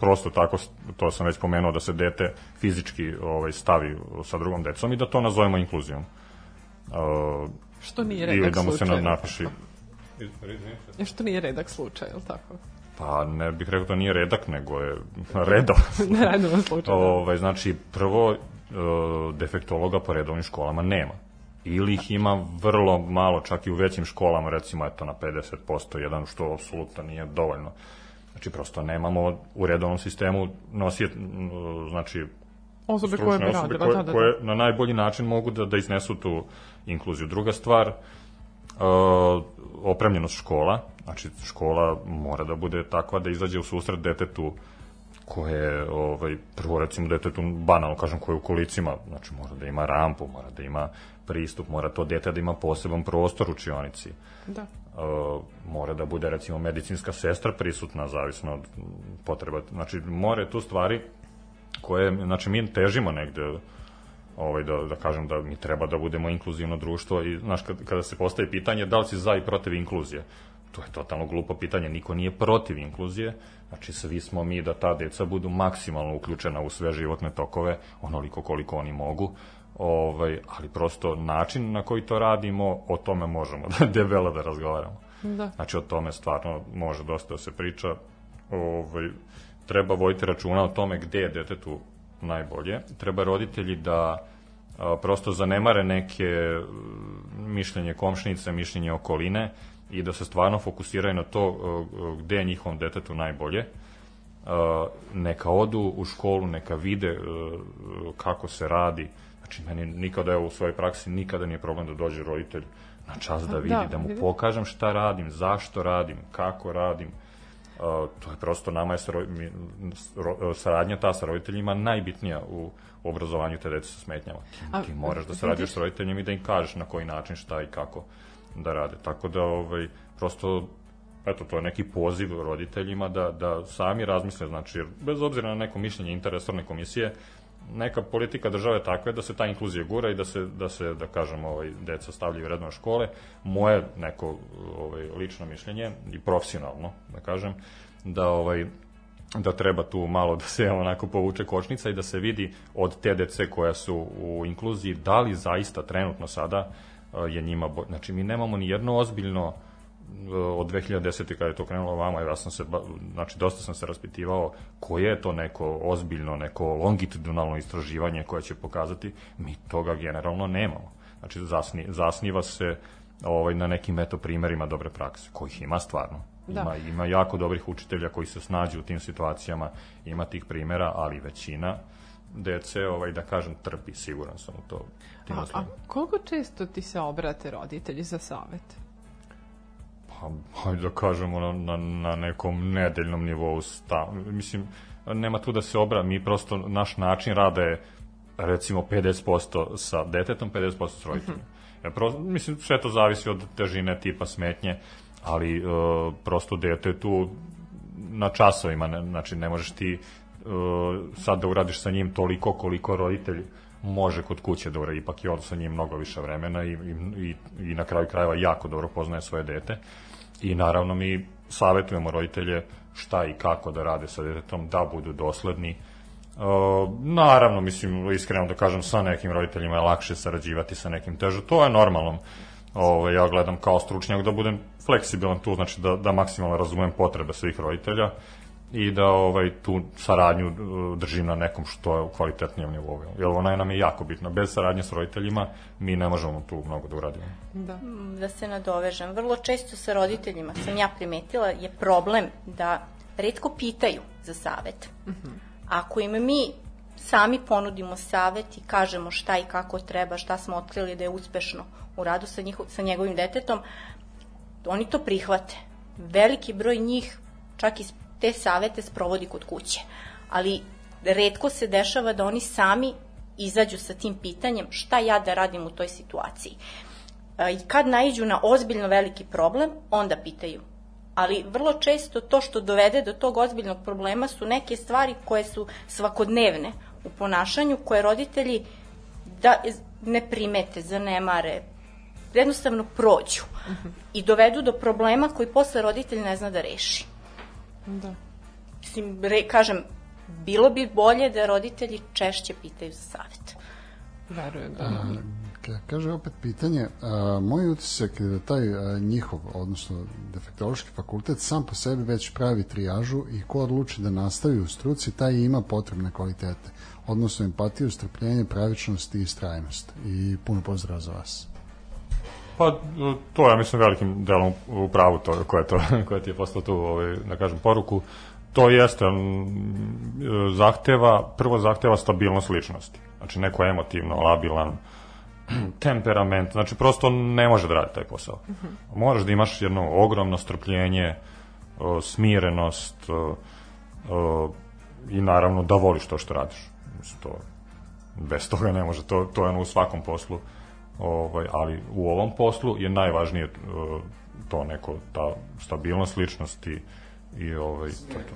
prosto tako, to sam već pomenuo, da se dete fizički ovaj, stavi sa drugom decom i da to nazovemo inkluzijom. E, Što nije ili redak da mu se slučaj. na, napiši... Što nije redak slučaj, je li tako? Pa ne bih rekao da nije redak, nego je redov. Redovan slučaj. da. Ovaj, znači, prvo, e, defektologa po redovnim školama nema. Ili ih ima vrlo malo, čak i u većim školama, recimo, eto, na 50%, jedan, što apsolutno nije dovoljno. Znači, prosto nemamo u redovnom sistemu nosije, m, znači, Osobe koje bi radile, koje, da, da, da. koje na najbolji način mogu da, da iznesu tu inkluziju. Druga stvar, uh, opremljenost škola, znači škola mora da bude takva da izađe u susret detetu koje, ovaj, prvo recimo detetu, banalno kažem, koje je u kolicima, znači mora da ima rampu, mora da ima pristup, mora to dete da ima poseban prostor u učionici. Da. Uh, mora da bude recimo medicinska sestra prisutna zavisno od potreba znači more tu stvari koje znači mi težimo negde ovaj da da kažem da mi treba da budemo inkluzivno društvo i znaš kad, kada se postavi pitanje da li si za i protiv inkluzije to je totalno glupo pitanje niko nije protiv inkluzije znači svi smo mi da ta deca budu maksimalno uključena u sve životne tokove onoliko koliko oni mogu ovaj ali prosto način na koji to radimo o tome možemo da debelo da razgovaramo Da. Znači o tome stvarno može dosta da se priča. Ovaj, treba voditi računa o tome gde je detetu najbolje. Treba roditelji da a, prosto zanemare neke mišljenje komšnice, mišljenje okoline i da se stvarno fokusiraju na to a, gde je njihovom detetu najbolje. A, neka odu u školu, neka vide a, kako se radi. Znači, meni nikada, evo, u svojoj praksi nikada nije problem da dođe roditelj na čas da vidi, Da, da mu pokažem šta radim, zašto radim, kako radim. To je prosto nama je saradnja ta sa roditeljima najbitnija u, obrazovanju te dece sa smetnjama. Ti, A, ti moraš da sarađuješ sa roditeljima i da im kažeš na koji način, šta i kako da rade. Tako da, ovaj, prosto, eto, to je neki poziv roditeljima da, da sami razmisle, znači, jer bez obzira na neko mišljenje interesorne komisije, neka politika države je takva da se ta inkluzija gura i da se, da se da kažem, ovaj, deca stavljaju u redovne škole. Moje neko ovaj, lično mišljenje i profesionalno, da kažem, da ovaj, da treba tu malo da se onako povuče kočnica i da se vidi od te dece koja su u inkluziji da li zaista trenutno sada eh, je njima bo... znači mi nemamo ni jedno ozbiljno od 2010. kada je to krenulo vama, ja sam se, znači dosta sam se raspitivao koje je to neko ozbiljno, neko longitudinalno istraživanje koje će pokazati, mi toga generalno nemamo. Znači zasni, zasniva se ovaj, na nekim meto primerima dobre prakse, kojih ima stvarno. Da. Ima, ima jako dobrih učitelja koji se snađu u tim situacijama, ima tih primera, ali većina dece, ovaj, da kažem, trpi, siguran sam u to. Tim A, a koliko često ti se obrate roditelji za savet? Pa, hajde da kažemo na, na, na nekom nedeljnom nivou stav. Mislim, nema tu da se obra, mi prosto, naš način rada je recimo 50% sa detetom, 50% s roditeljima. Jer prosto, mislim, sve to zavisi od težine tipa smetnje, ali e, prosto dete je tu na časovima, ne, znači ne možeš ti e, sad da uradiš sa njim toliko koliko roditelj može kod kuće da uradi, ipak je on sa njim mnogo više vremena i, i, i, i na kraju krajeva jako dobro poznaje svoje dete i naravno mi savetujemo roditelje šta i kako da rade sa detetom, da budu dosledni. Uh, naravno, mislim, iskreno da kažem, sa nekim roditeljima je lakše sarađivati, sa nekim teže. To je normalno. Ove, ja gledam kao stručnjak da budem fleksibilan tu, znači da, da maksimalno razumem potrebe svih roditelja i da ovaj tu saradnju uh, držim na nekom što je kvalitetnijem nivou. Jer ona je nam je jako bitna. Bez saradnje s roditeljima mi ne možemo tu mnogo da uradimo. Da. da se nadovežem. Vrlo često sa roditeljima sam ja primetila je problem da redko pitaju za savet. Ako im mi sami ponudimo savet i kažemo šta i kako treba, šta smo otkrili da je uspešno u radu sa, njiho, sa njegovim detetom, oni to prihvate. Veliki broj njih čak i te savete sprovodi kod kuće. Ali redko se dešava da oni sami izađu sa tim pitanjem šta ja da radim u toj situaciji. E, I kad naiđu na ozbiljno veliki problem, onda pitaju. Ali vrlo često to što dovede do tog ozbiljnog problema su neke stvari koje su svakodnevne u ponašanju, koje roditelji da ne primete, zanemare, jednostavno prođu i dovedu do problema koji posle roditelj ne zna da reši. Da. Mislim, re, kažem, bilo bi bolje da roditelji češće pitaju za savet. Verujem da. Okay. Kaže opet pitanje, a, moj utisak je da taj a, njihov, odnosno defektološki fakultet sam po sebi već pravi trijažu i ko odluči da nastavi u struci, taj ima potrebne kvalitete, odnosno empatiju, strpljenje, pravičnost i istrajnost. I puno pozdrava za vas. Pa to ja mislim velikim delom u pravu to koje to koje ti je poslao tu ovaj da kažem poruku to jeste zahteva prvo zahteva stabilnost ličnosti. Znači neko emotivno labilan temperament, znači prosto ne može da radi taj posao. Moraš da imaš jedno ogromno strpljenje, smirenost i naravno da voliš to što radiš. Mislim, to bez toga ne može, to, to je ono u svakom poslu ovaj, ali u ovom poslu je najvažnije uh, to neko, ta stabilnost ličnosti i ovaj, to, je to.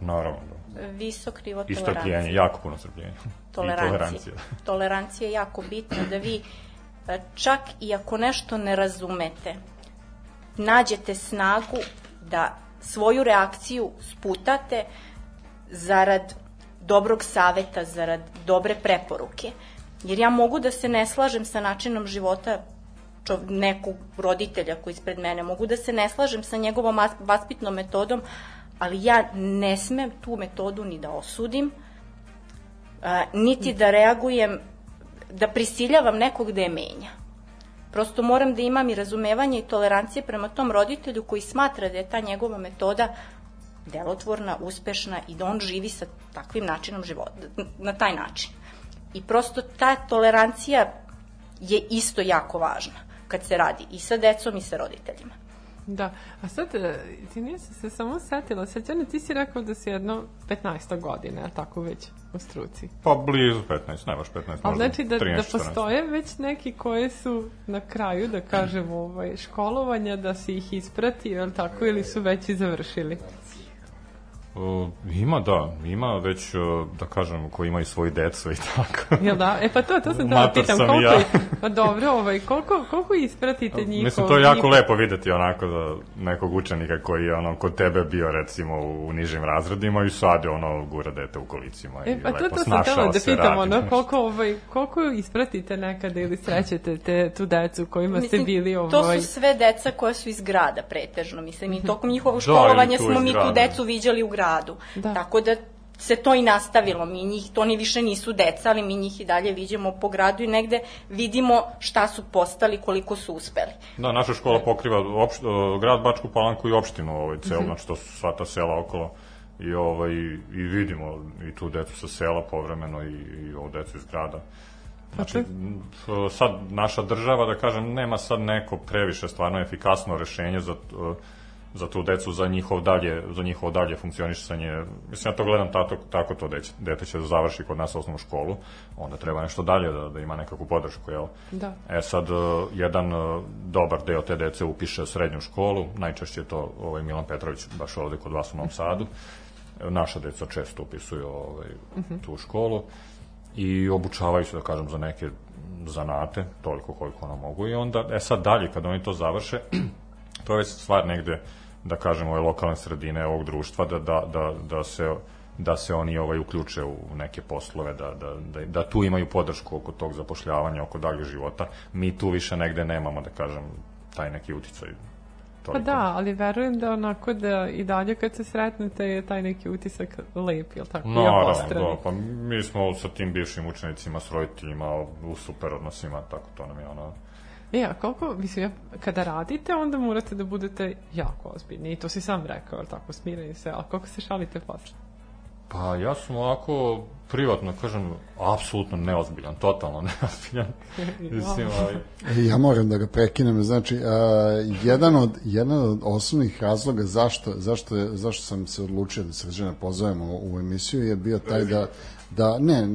Naravno, da. Visok nivo I tolerancije. strpljenje, jako puno strpljenja. I tolerancije. tolerancija. Tolerancija je jako bitna da vi e, čak i ako nešto ne razumete, nađete snagu da svoju reakciju sputate zarad dobrog saveta, zarad dobre preporuke. Jer ja mogu da se ne slažem sa načinom života čov, nekog roditelja koji ispred mene, mogu da se ne slažem sa njegovom vas- vaspitnom metodom, ali ja ne smem tu metodu ni da osudim, niti da reagujem, da prisiljavam nekog da je menja. Prosto moram da imam i razumevanje i tolerancije prema tom roditelju koji smatra da je ta njegova metoda delotvorna, uspešna i da on živi sa takvim načinom života, na taj način. I prosto ta tolerancija je isto jako važna kad se radi i sa decom i sa roditeljima. Da, a sad, e, ti nisam se samo setila, Srđane, ti si rekao da si jedno 15. godine, a tako već u struci. Pa blizu 15, ne baš 15, Ali možda znači da, 13, da 14. postoje već neki koji su na kraju, da kažemo, ovaj, školovanja, da si ih ispratio, ili tako, ili su već i završili? Uh, ima, da, ima već, uh, da kažem, koji imaju svoju decu i tako. Jel da? E pa to, to sam da pitam, sam koliko, ja. je- pa dobro, ovaj, koliko, koliko ispratite njihov... Mislim, to je jako njihov- lepo videti onako da nekog učenika koji je ono kod tebe bio recimo u nižim razredima i sad je ono gura dete u kolicima E, i pa to, lepo to snašao da se, pitam, radi ono, koliko, ovaj, koliko ispratite nekada ili srećete te, tu decu kojima ste bili to ovaj... su sve deca koja su iz grada pretežno. Mislim, i tokom njihovog Da, školovanja i tu smo mi tu decu viđali u gradu. Da. Tako da se to i nastavilo. Mi njih, to ni više nisu deca, ali mi njih i dalje viđamo po gradu i negde vidimo šta su postali, koliko su uspeli. Da, naša škola pokriva opšt, grad Bačku Palanku i opštinu ovaj, Mhm. celu, znači to su sva ta sela okolo i, ovaj, i vidimo i tu decu sa sela povremeno i, i ovo decu iz grada. Znači, sad naša država, da kažem, nema sad neko previše stvarno efikasno rešenje za, uh, za tu decu, za njihov dalje, za njihovo dalje funkcionisanje. Mislim, ja to gledam tako, tako to dete, dete će da završi kod nas osnovnu školu, onda treba nešto dalje da, da ima nekakvu podršku, jel? Da. E sad, uh, jedan uh, dobar deo te dece upiše srednju školu, najčešće je to ovaj Milan Petrović, baš ovde kod vas u Novom Sadu. E, Naša deca često upisuju ovaj, tu školu i obučavaju se, da kažem, za neke zanate, toliko koliko ono mogu. I onda, e sad dalje, kada oni to završe, to je stvar negde, da kažem, ove lokalne sredine ovog društva, da, da, da, da se da se oni ovaj uključe u neke poslove, da, da, da, da tu imaju podršku oko tog zapošljavanja, oko daljeg života. Mi tu više negde nemamo, da kažem, taj neki uticaj. Pa da, ali verujem da onako da i dalje kad se sretnete je taj neki utisak lep, jel tako? Naravno, obostrani. da, pa mi smo sa tim bivšim učenicima, s roditeljima u super odnosima, tako to nam je ono... E, a koliko, mislim, ja, kada radite, onda morate da budete jako ozbiljni. I to si sam rekao, jel tako, smireni se. A koliko se šalite posle? Pa ja sam ovako privatno, kažem, apsolutno neozbiljan, totalno neozbiljan. Mislim, ovaj, E, Ja moram da ga prekinem, znači uh, jedan od jedan od osnovnih razloga zašto zašto je, zašto sam se odlučio da Srđana pozovemo u, u emisiju je bio taj da da ne, e,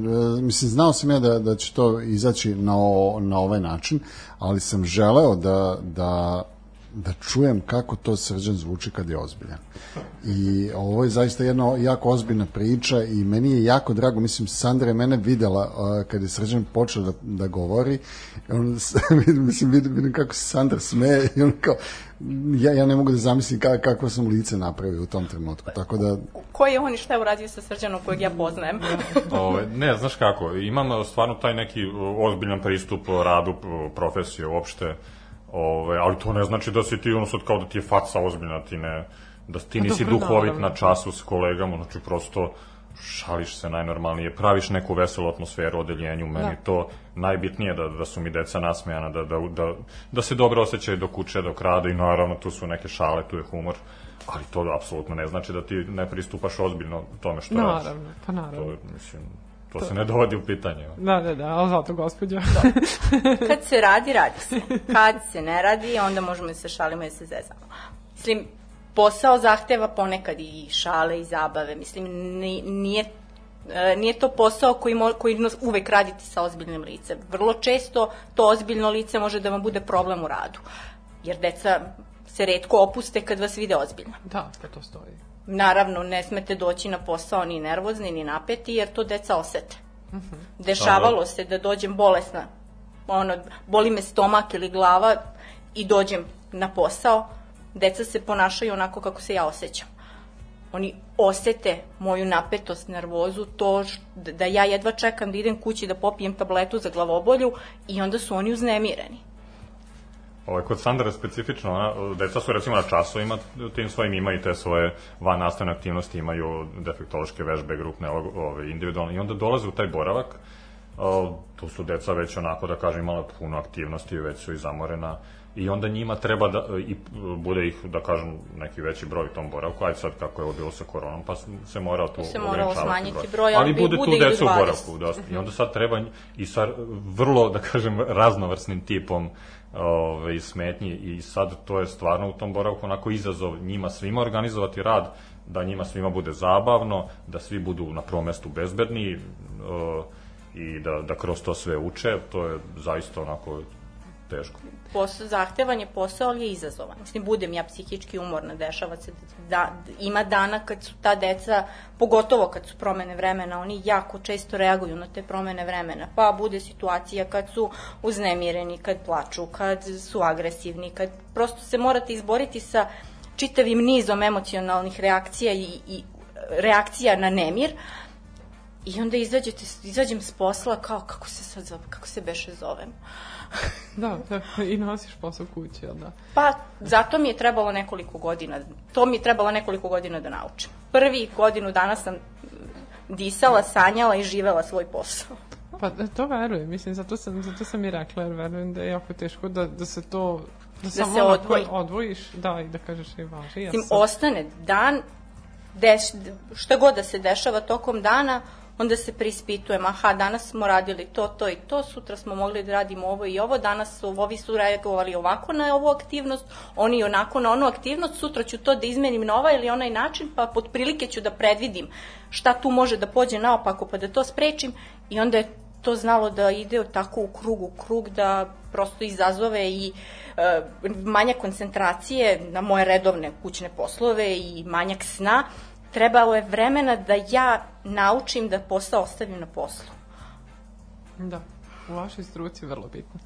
mislim znao sam ja da da će to izaći na o, na ovaj način, ali sam želeo da da da čujem kako to Srđan zvuči kad je ozbiljan. I ovo je zaista jedna jako ozbiljna priča i meni je jako drago, mislim, Sandra je mene videla uh, kad je Srđan počeo da, da govori, on, mislim, vidim, vidim kako se Sandra smeje i on kao, ja, ja ne mogu da zamislim ka, kako sam lice napravio u tom trenutku, tako da Ko je on i šta je uradio sa Srđanom kojeg ja poznajem? Ove, ne, znaš kako, imam stvarno taj neki o, ozbiljan pristup o radu, o, profesije uopšte, ove, ali to ne znači da si ti ono sad kao da ti je faca ozbiljna, ti ne, da ti nisi dobro, duhovit naravno. na času s kolegama, znači prosto šališ se najnormalnije, praviš neku veselu atmosferu u odeljenju, meni Da. to najbitnije da, da su mi deca nasmejana, da, da, da, da se dobro osjećaju dok uče, dok rade i naravno tu su neke šale, tu je humor, ali to apsolutno ne znači da ti ne pristupaš ozbiljno tome što radiš. Naravno, pa naravno. To, mislim, to, se ne dovodi u pitanje. Da, da, da, ali zato gospođa. Kad se radi, radi se. Kad se ne radi, onda možemo da se šalimo i da se zezamo. Mislim, posao zahteva ponekad i šale i zabave. Mislim, ni- nije nije to posao koji, mo, koji uvek radite sa ozbiljnim licem. Vrlo često to ozbiljno lice može da vam bude problem u radu. Jer deca se redko opuste kad vas vide ozbiljno. da, pa to stoji. Naravno, ne smete doći na posao ni nervozni, ni napeti, jer to deca osete. Dešavalo se da dođem bolesna, ono, boli me stomak ili glava i dođem na posao, deca se ponašaju onako kako se ja osjećam. Oni osete moju napetost, nervozu, to da ja jedva čekam da idem kući da popijem tabletu za glavobolju i onda su oni uznemireni. Ovaj, kod Sandra je specifično, ona, deca su recimo na časovima tim svojim imaju te svoje van nastavne aktivnosti, imaju defektološke vežbe, grupne, ove, individualne i onda dolaze u taj boravak, o, tu su deca već onako da kažem imala puno aktivnosti, već su i zamorena i onda njima treba da i bude ih da kažem neki veći broj u tom boravku, ajde sad kako je ovo bilo sa koronom, pa se mora tu se ograničavati smanjiti broj, ali ali bi- bude bude tu deca u 20. boravku, dosta. I onda sad treba i sa vrlo, da kažem, raznovrsnim tipom ove, smetnji i sad to je stvarno u tom boravku onako izazov njima svima organizovati rad, da njima svima bude zabavno, da svi budu na prvom mestu bezbedni o, i da, da kroz to sve uče, to je zaista onako teško. Posao, zahtevan je posao, ali je izazovan. Mislim, budem ja psihički umorna, dešava se da, ima dana kad su ta deca, pogotovo kad su promene vremena, oni jako često reaguju na te promene vremena. Pa bude situacija kad su uznemireni, kad plaču, kad su agresivni, kad prosto se morate izboriti sa čitavim nizom emocionalnih reakcija i, i reakcija na nemir, I onda izađete, izađem s posla kao kako se sad zove, kako se beše zovem. Da, da, i nosiš posao kući, jel da? Pa, zato mi je trebalo nekoliko godina. To mi je trebalo nekoliko godina da naučim. Prvi godinu dana sam disala, sanjala i živela svoj posao. Pa da, to verujem, mislim, zato sam, zato sam i rekla, jer verujem da je jako teško da, da se to... Da, samo se odvoji. odvojiš, da, i da kažeš i važi. Ja sam, ostane dan, deš, šta god da se dešava tokom dana, onda se prispitujem, aha, danas smo radili to, to i to, sutra smo mogli da radimo ovo i ovo, danas su, ovi su reagovali ovako na ovu aktivnost, oni onako na onu aktivnost, sutra ću to da izmenim na ovaj ili onaj način, pa pod prilike ću da predvidim šta tu može da pođe naopako, pa da to sprečim i onda je to znalo da ide tako u krug u krug, da prosto izazove i e, manjak koncentracije na moje redovne kućne poslove i manjak sna, trebalo je vremena da ja naučim da posao ostavim na poslu. Da, u vašoj struci vrlo bitno.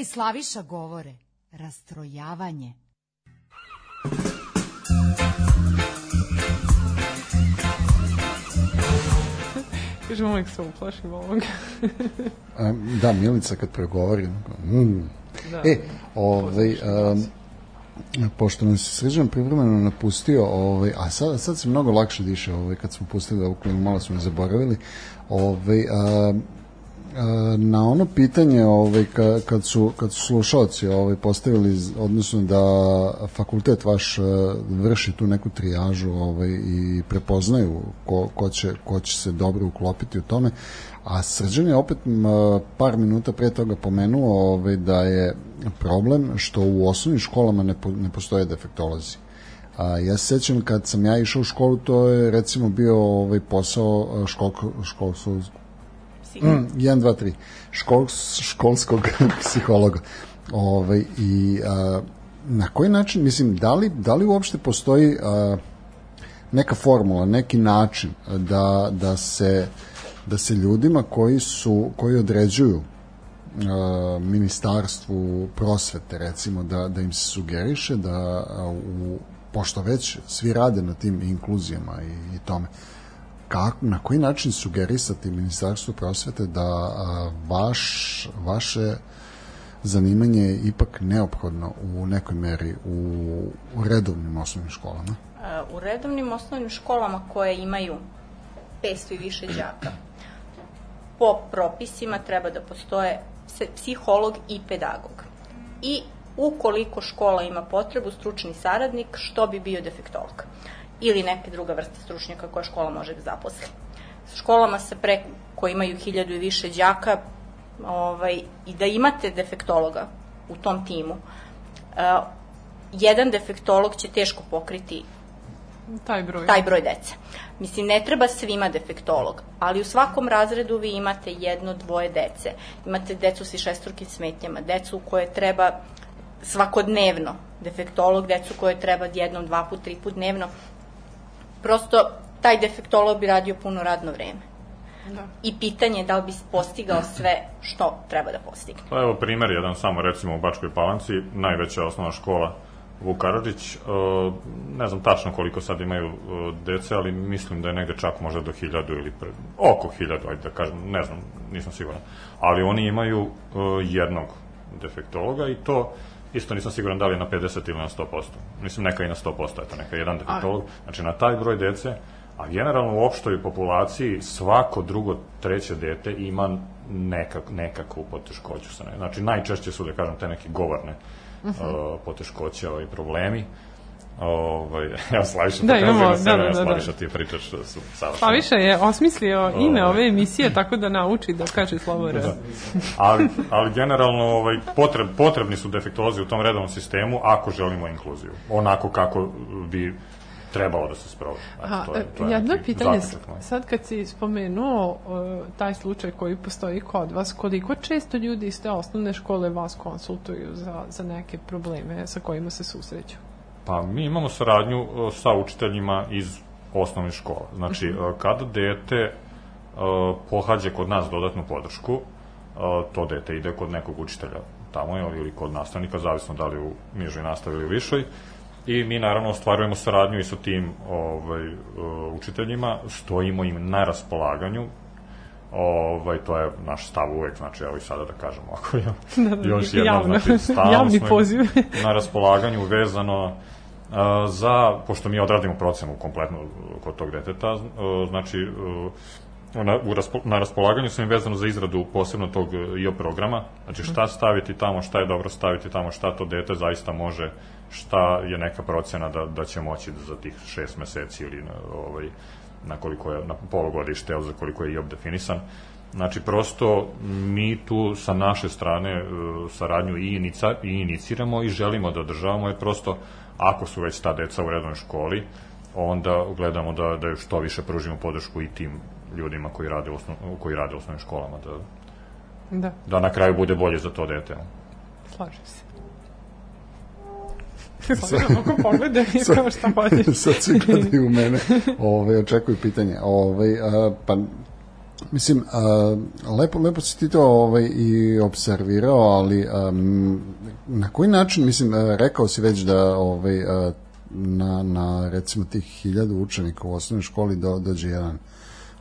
I Slaviša govore. Rastrojavanje. Kažem, uvijek se uplašim ovoga. A, da, Milica kad pregovori. Mm. Da. E, ovaj, um, pošto nam se sređan privremeno napustio, ovaj, a sad, sad se mnogo lakše diše, ovaj, kad smo pustili ovu klimu, malo smo je zaboravili, ovaj, a, na ono pitanje ovaj, ka, kad, su, kad su slušalci ovaj, postavili, odnosno da fakultet vaš a, vrši tu neku trijažu ovaj, i prepoznaju ko, ko, će, ko će se dobro uklopiti u tome, a Srđan je opet par minuta pre toga pomenuo ovaj, da je problem što u osnovnim školama ne, po, ne postoje defektolozi. A, ja se sećam kad sam ja išao u školu, to je recimo bio ovaj posao a, školko, školskog Mm, 1, 2, 3. Škol, školskog psihologa. Ovaj, I a, na koji način, mislim, da li, da li uopšte postoji a, neka formula, neki način da, da se da se ljudima koji su koji određuju a, ministarstvu prosvete recimo da, da im se sugeriše da a, u, pošto već svi rade na tim inkluzijama i, i tome kako, na koji način sugerisati ministarstvu prosvete da a, vaš, vaše zanimanje je ipak neophodno u nekoj meri u, u redovnim osnovnim školama? U redovnim osnovnim školama koje imaju 500 i više đaka, po propisima treba da postoje psiholog i pedagog. I ukoliko škola ima potrebu, stručni saradnik, što bi bio defektolog ili neka druga vrsta stručnjaka koja škola može da zaposli. S školama sa pre, koji imaju hiljadu i više đaka ovaj, i da imate defektologa u tom timu, uh, jedan defektolog će teško pokriti Taj broj. taj broj dece. Mislim, ne treba svima defektolog, ali u svakom razredu vi imate jedno, dvoje dece. Imate decu s višestrukim smetnjama, decu koje treba svakodnevno defektolog, decu koje treba jednom, dva put, tri put dnevno. Prosto, taj defektolog bi radio puno radno vreme. Da. I pitanje je da li bi postigao sve što treba da postigne. Pa evo primer jedan samo recimo u Bačkoj Palanci, najveća osnovna škola Vuk Karadžić, e, ne znam tačno koliko sad imaju e, dece, ali mislim da je negde čak možda do hiljadu ili pre, oko hiljadu, ajde da kažem, ne znam, nisam siguran. Ali oni imaju e, jednog defektologa i to isto nisam siguran da li je na 50 ili na 100%. Mislim neka i na 100%, eto neka jedan defektolog. Znači na taj broj dece, a generalno u opštoj populaciji svako drugo, treće dete ima nekak, nekakvu poteškoću. Sa ne. Znači najčešće su, da kažem, te neke govorne uh poteškoće i problemi. Ovaj, ja Slaviša Da, imamo, da, da, da, da. Slaviša ti pričaš da su savršeni. Pa više je osmislio ime Ovaj. ove emisije tako da nauči da kaže slovo R. Da. ali, ali generalno ovaj, potreb, potrebni su defektolozi u tom redovnom sistemu ako želimo inkluziju. Onako kako bi trebalo da se sprovodi. To je, to je jedno pitanje, sad kad si spomenuo uh, taj slučaj koji postoji kod vas, koliko često ljudi iz te osnovne škole vas konsultuju za, za neke probleme sa kojima se susreću? Pa mi imamo saradnju e, sa učiteljima iz osnovne škole. Znači, Mhm. e, kada dete e, pohađe kod nas dodatnu podršku, to dete ide kod nekog učitelja tamo je, ili kod nastavnika, zavisno da li u nižoj nastavi ili u višoj. I mi naravno ostvarujemo saradnju i sa tim ovaj, učiteljima, stojimo im na raspolaganju, Ovaj, to je naš stav uvek, znači evo i sada da kažemo ako je Da, da, još jednom, javno. znači Javni poziv. na raspolaganju vezano za, pošto mi odradimo procenu kompletno kod tog deteta, uh, znači uh, na, u raspo, na raspolaganju sam im vezano za izradu posebno tog uh, IO programa, znači šta staviti tamo, šta je dobro staviti tamo, šta to dete zaista može, šta je neka procena da, da će moći za tih šest meseci ili na, ovaj, na koliko je na polugodište, za koliko je IOP definisan. Znači, prosto mi tu sa naše strane e, saradnju i, inica, i iniciramo i želimo da održavamo, jer prosto ako su već ta deca u rednoj školi, onda gledamo da, da što više pružimo podršku i tim ljudima koji rade u, osnov, koji rade u osnovnim školama, da, Da, da na kraju bude bolje za to dete. slažem se. Slažem, ako pogledaj, kao šta hoćeš. Sad svi gledaju u mene, ovaj, očekuju pitanje. Ovaj, a, pa, mislim, a, lepo, lepo si ti to ovaj, i observirao, ali um, na koji način, mislim, rekao si već da ovaj, na, na recimo tih hiljadu učenika u osnovnoj školi do, dođe jedan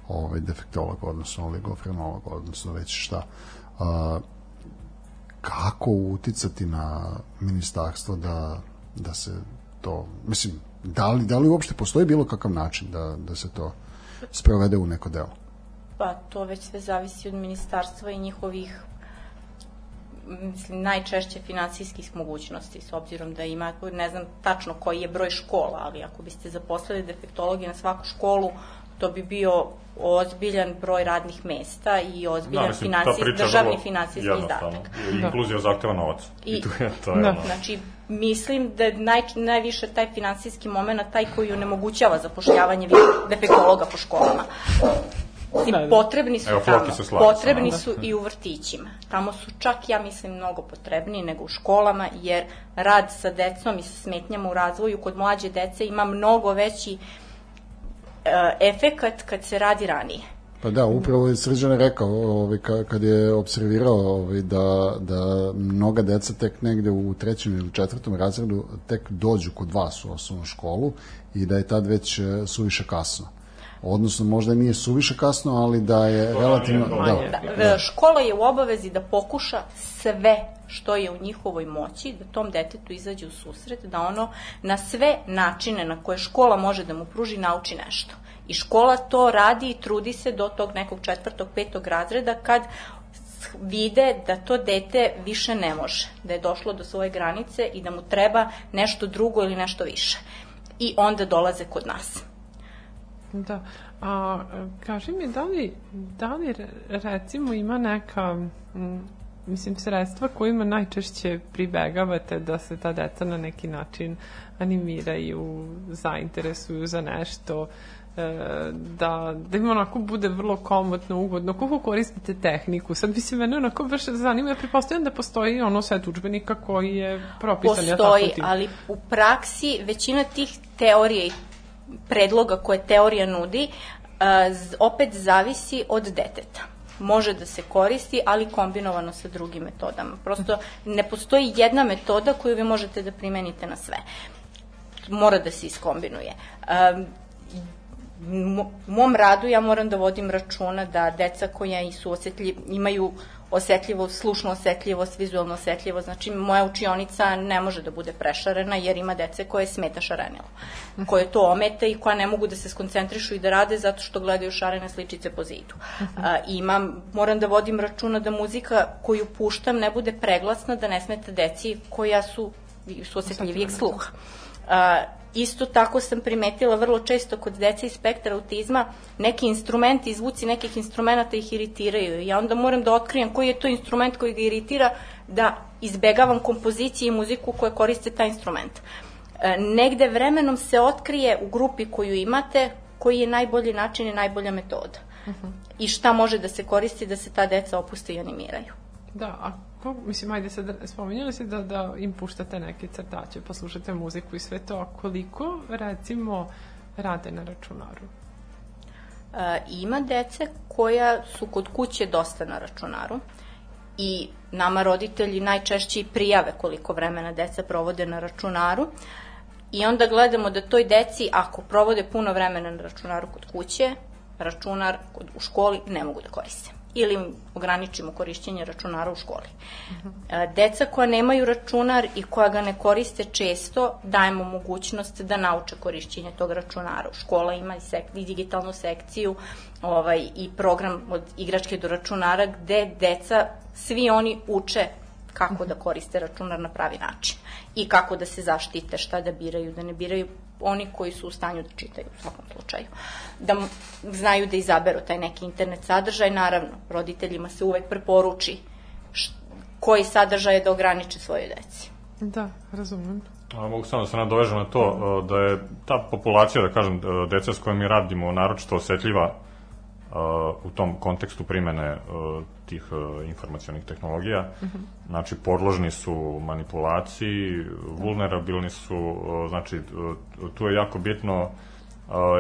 ovaj, defektolog, odnosno oligofrenolog, odnosno već šta. A, kako uticati na ministarstvo da, da se to, mislim, da li, da li uopšte postoji bilo kakav način da, da se to sprovede u neko delo? Pa to već sve zavisi od ministarstva i njihovih mislim, najčešće finansijskih mogućnosti, s obzirom da ima, ne znam tačno koji je broj škola, ali ako biste zaposlili defektologi na svaku školu, to bi bio ozbiljan broj radnih mesta i ozbiljan Da, mislim, državni finansijski izdatak. I Inkluzija zahteva novac. I, I- tu je, to je Da. ono. Znači, mislim da je naj, najviše taj finansijski moment taj koji onemogućava zapošljavanje defektologa po školama. Mislim, Da, da. potrebni su Evo, tamo, se potrebni su i u vrtićima. Tamo su čak, ja mislim, mnogo potrebniji nego u školama, jer rad sa decom i sa smetnjama u razvoju kod mlađe dece ima mnogo veći e, efekat kad se radi ranije. Pa da, upravo je Srđan rekao ovaj, ka- kad je observirao ovaj, da, da mnoga deca tek negde u trećem ili četvrtom razredu tek dođu kod vas u osnovnu školu i da je tad već e, suviše kasno. Odnosno, možda nije suviše kasno, ali da je relativno... manje. Da, Da, e, škola je u obavezi da pokuša sve što je u njihovoj moći, da tom detetu izađe u susret, da ono na sve načine na koje škola može da mu pruži nauči nešto. I škola to radi i trudi se do tog nekog četvrtog, petog razreda kad vide da to dete više ne može, da je došlo do svoje granice i da mu treba nešto drugo ili nešto više. I onda dolaze kod nas. Da. A, kaži mi, da li, da li re- recimo ima neka, m, mislim, sredstva kojima najčešće pribegavate da se ta deca na neki način animiraju, zainteresuju za nešto, e, da, da im onako bude vrlo komotno, ugodno. Koliko koristite tehniku? Sad mislim, mene onako baš zanima, ja pretpostavljam da postoji ono set učbenika koji je propisan. ja tako Postoji, tim. ali u praksi većina tih teorija i predloga koje teorija nudi z- opet zavisi od deteta. Može da se koristi, ali kombinovano sa drugim metodama. Prosto ne postoji jedna metoda koju vi možete da primenite na sve. Mora da se iskombinuje. Mo- u mom radu ja moram da vodim računa da deca koja su osetljiv, imaju osetljivost, slušnu osetljivost, vizualnu osetljivost, znači moja učionica ne može da bude prešarena jer ima dece koje smeta šarenilo, koje to ometa i koja ne mogu da se skoncentrišu i da rade zato što gledaju šarene sličice po zidu. A, imam, moram da vodim računa da muzika koju puštam ne bude preglasna, da ne smeta deci koja su, su osetljivijeg sluha. A, isto tako sam primetila vrlo često kod dece iz spektra autizma neki instrumenti, zvuci nekih instrumenta ih iritiraju. Ja onda moram da otkrijem koji je to instrument koji ga iritira, da izbegavam kompozicije i muziku koje koriste taj instrument. E, negde vremenom se otkrije u grupi koju imate koji je najbolji način i najbolja metoda. I šta može da se koristi da se ta deca opuste i animiraju. Da, a ko, mislim, ajde sad, spominjali si da, da im puštate neke crtače, pa slušate muziku i sve to, koliko, recimo, rade na računaru? E, ima dece koja su kod kuće dosta na računaru i nama roditelji najčešće i prijave koliko vremena deca provode na računaru i onda gledamo da toj deci ako provode puno vremena na računaru kod kuće, računar u školi ne mogu da koriste ili im ograničimo korišćenje računara u školi. E, Deca koja nemaju računar i koja ga ne koriste često, dajemo mogućnost da nauče korišćenje tog računara. Škola ima i, sek, i digitalnu sekciju ovaj, i program od igračke do računara gde deca, svi oni uče kako da koriste računar na pravi način i kako da se zaštite, šta da biraju, da ne biraju oni koji su u stanju da čitaju u svakom slučaju. Da znaju da izaberu taj neki internet sadržaj, naravno, roditeljima se uvek preporuči koji sadržaj je da ograniče svoje deci. Da, razumem. A, mogu samo da se nadovežem na to, e, da je ta populacija, da kažem, deca s kojom mi radimo, naročito osetljiva u tom kontekstu primene e, tih e, informacionih tehnologija. Znači, podložni su manipulaciji, vulnerabilni su, e, znači, tu je jako bitno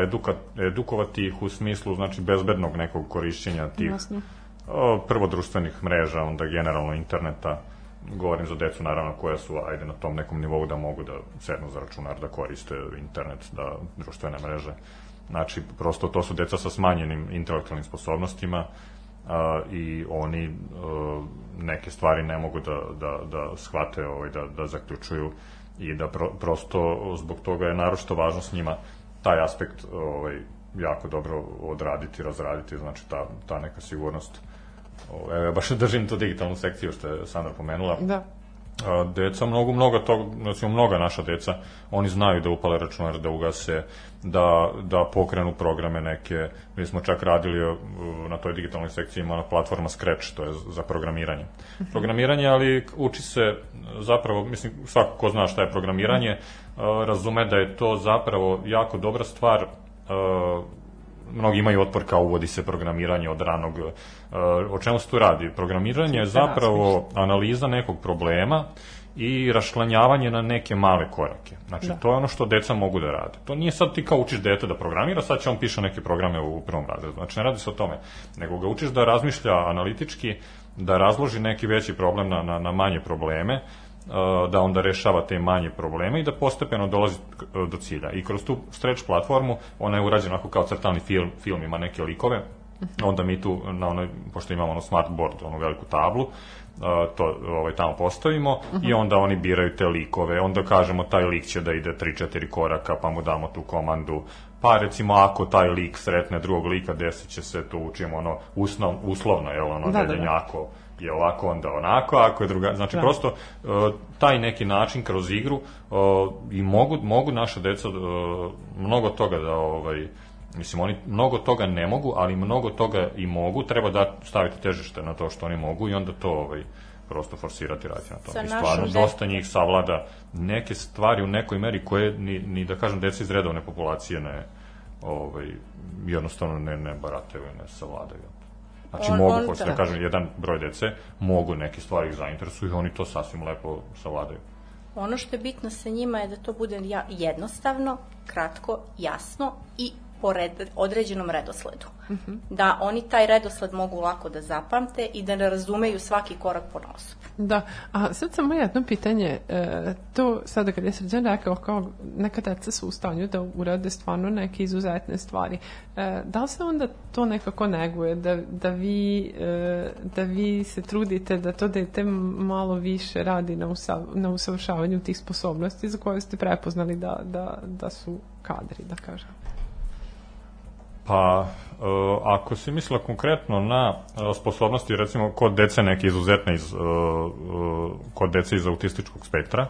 eduka, edukovati ih u smislu, znači, bezbednog nekog korišćenja tih prvo društvenih mreža, onda generalno interneta, govorim za decu naravno koja su ajde na tom nekom nivou da mogu da sednu za računar, da koriste internet, da društvene mreže. Znači, prosto to su deca sa smanjenim intelektualnim sposobnostima a, i oni a, neke stvari ne mogu da, da, da shvate, ovaj, da, da zaključuju i da pro, prosto zbog toga je naročito važno s njima taj aspekt ovaj, jako dobro odraditi, razraditi, znači ta, ta neka sigurnost. Evo, ja baš držim tu digitalnu sekciju što je Sandra pomenula. Da. Deca, mnogo, mnogo tog, znači mnoga naša deca, oni znaju da upale računar, da ugase, da, da pokrenu programe neke. Mi smo čak radili uh, na toj digitalnoj sekciji, ima platforma Scratch, to je za programiranje. Programiranje, ali uči se zapravo, mislim, svako ko zna šta je programiranje, uh, razume da je to zapravo jako dobra stvar uh, mnogi imaju otpor kao uvodi se programiranje od ranog. Uh, o čemu se tu radi? Programiranje je zapravo analiza nekog problema i rašlanjavanje na neke male korake. Znači, Da. to je ono što deca mogu da rade. To nije sad ti kao učiš dete da programira, sad će on piše neke programe u prvom razredu. Znači, ne radi se o tome. Nego ga učiš da razmišlja analitički, da razloži neki veći problem na, na, na manje probleme, da onda rešava te manje probleme i da postepeno dolazi k- do cilja. I kroz tu stretch platformu, ona je urađena onako kao crtani film, film ima neke likove, onda mi tu, na onoj, pošto imamo ono smart board, onu veliku tablu, uh, to ovaj, tamo postavimo i onda oni biraju te likove, onda kažemo taj lik će da ide 3-4 koraka, pa mu damo tu komandu, pa recimo ako taj lik sretne drugog lika, desit će se, tu učimo ono usnov, uslovno, jel, ono, Da, da, da, da, da. ako je ovako, onda onako, ako je druga, znači Da. prosto uh, taj neki način kroz igru uh, i mogu, mogu naša deca uh, mnogo toga da ovaj, Mislim, oni mnogo toga ne mogu, ali mnogo toga i mogu. Treba da staviti težište na to što oni mogu i onda to ovaj, prosto forsirati raditi na Sa tome. I stvarno, decom. dosta njih savlada neke stvari u nekoj meri koje ni, ni da kažem deca iz redovne populacije ne ovaj, jednostavno ne, ne barataju, ne savladaju. Znači On- mogu, on- hoću da da. kažem, jedan broj dece mogu neke stvari ih zainteresuju i oni to sasvim lepo savladaju. Ono što je bitno sa njima je da to bude jednostavno, kratko, jasno i po red, određenom redosledu. Da oni taj redosled mogu lako da zapamte i da ne razumeju svaki korak po nosu. Da, a sad samo jedno pitanje, e, to sada kad je srđan rekao kao neka deca su u stanju da urade stvarno neke izuzetne stvari, e, da li se onda to nekako neguje, da, da, vi, e, da vi se trudite da to dete malo više radi na, usav, na usavršavanju tih sposobnosti za koje ste prepoznali da, da, da su kadri, da kažem? Pa, e, ako si mislila konkretno na e, sposobnosti, recimo, kod dece neke izuzetne iz, e, kod dece iz autističkog spektra,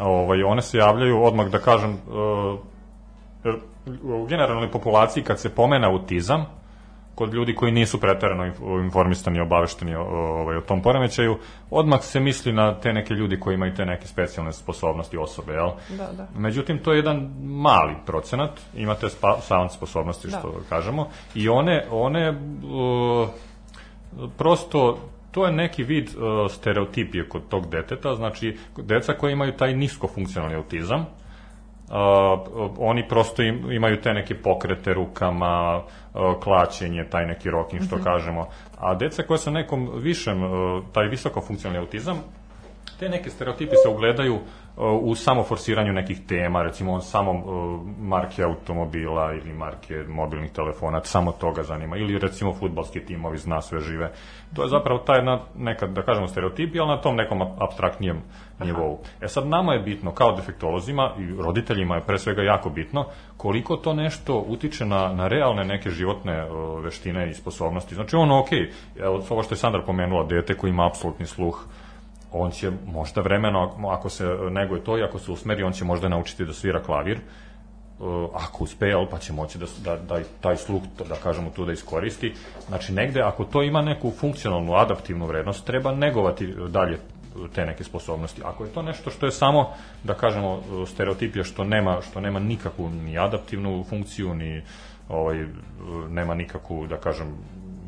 ovaj, one se javljaju odmah, da kažem, e, u generalnoj populaciji kad se pomene autizam, kod ljudi koji nisu preterano inf- informisani i obavešteni o, o- ovaj, o tom poremećaju, odmah se misli na te neke ljudi koji imaju te neke specijalne sposobnosti osobe, jel? Da, da. Međutim, to je jedan mali procenat, imate spa, sound sposobnosti, što Da. kažemo, i one, one uh, prosto, to je neki vid uh, stereotipije kod tog deteta, znači, deca koja imaju taj nisko funkcionalni autizam, uh, oni prosto im, imaju te neke pokrete rukama, uh, klaćenje, taj neki rocking, što kažemo, a deca koja su nekom višem, uh, taj visoko funkcionalni autizam, te neke stereotipi se ugledaju uh, u samoforsiranju nekih tema, recimo samo uh, marke automobila ili marke mobilnih telefona, samo toga zanima, ili recimo futbalski timovi zna sve žive. To je zapravo taj jedna, nekad, da kažemo, stereotipi, ali na tom nekom abstraktnijem nivou. E sad, nama je bitno, kao defektolozima i roditeljima je pre svega jako bitno, koliko to nešto utiče na, na realne neke životne uh, veštine i sposobnosti. Znači, ono, ok, evo, ovo što je Sandra pomenula, dete koji ima apsolutni sluh, on će možda vremeno, ako se neguje to i ako se usmeri, on će možda naučiti da svira klavir, uh, ako uspe, jel, pa će moći da, da, da taj sluh, da kažemo tu da iskoristi. Znači, negde, ako to ima neku funkcionalnu, adaptivnu vrednost, treba negovati dalje te neke sposobnosti. Ako je to nešto što je samo, da kažemo, stereotipija što nema, što nema nikakvu ni adaptivnu funkciju, ni ovaj, nema nikakvu, da kažem,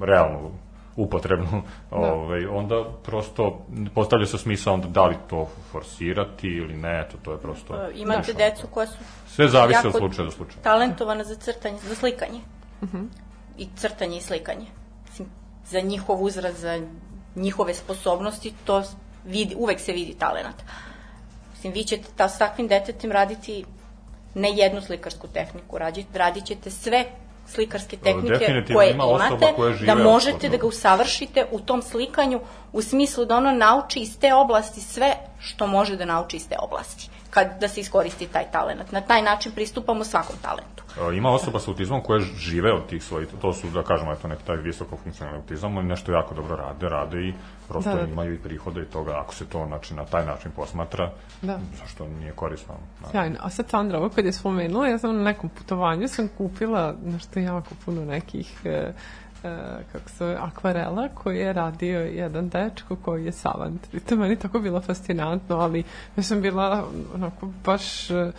realnu upotrebnu, ovaj, onda prosto postavlja se smisao onda da li to forsirati ili ne, to, to je prosto... E, Imate znaš, decu koja su Sve zavisi od jako slučaja do slučaja. talentovana za crtanje, za slikanje. I crtanje i slikanje. Mislim, za njihov uzrast, za njihove sposobnosti, to vidi, uvek se vidi talenat. Mislim, vi ćete ta, s takvim detetem raditi ne jednu slikarsku tehniku, radit, radit ćete sve slikarske tehnike definitivno koje ima imate, koje žive da možete apsolutno. da ga usavršite u tom slikanju u smislu da ono nauči iz te oblasti sve što može da nauči iz te oblasti, kad da se iskoristi taj talent. Na taj način pristupamo svakom talentu. E, Ima osoba sa autizmom koje žive od tih svojih, to su, da kažemo, eto, neki taj visoko funkcionalni autizam, oni nešto jako dobro rade, rade i prosto Da, da. imaju i prihode i toga, ako se to znači, na taj način posmatra, Da. zašto nije korisno? Da. Sjajno. A sad Sandra, ovo kad je spomenula, ja sam na nekom putovanju sam kupila nešto jako puno nekih e, e, kako se akvarela koje je radio jedan dečko koji je savant. I to meni tako bilo fascinantno, ali ja sam bila onako baš e,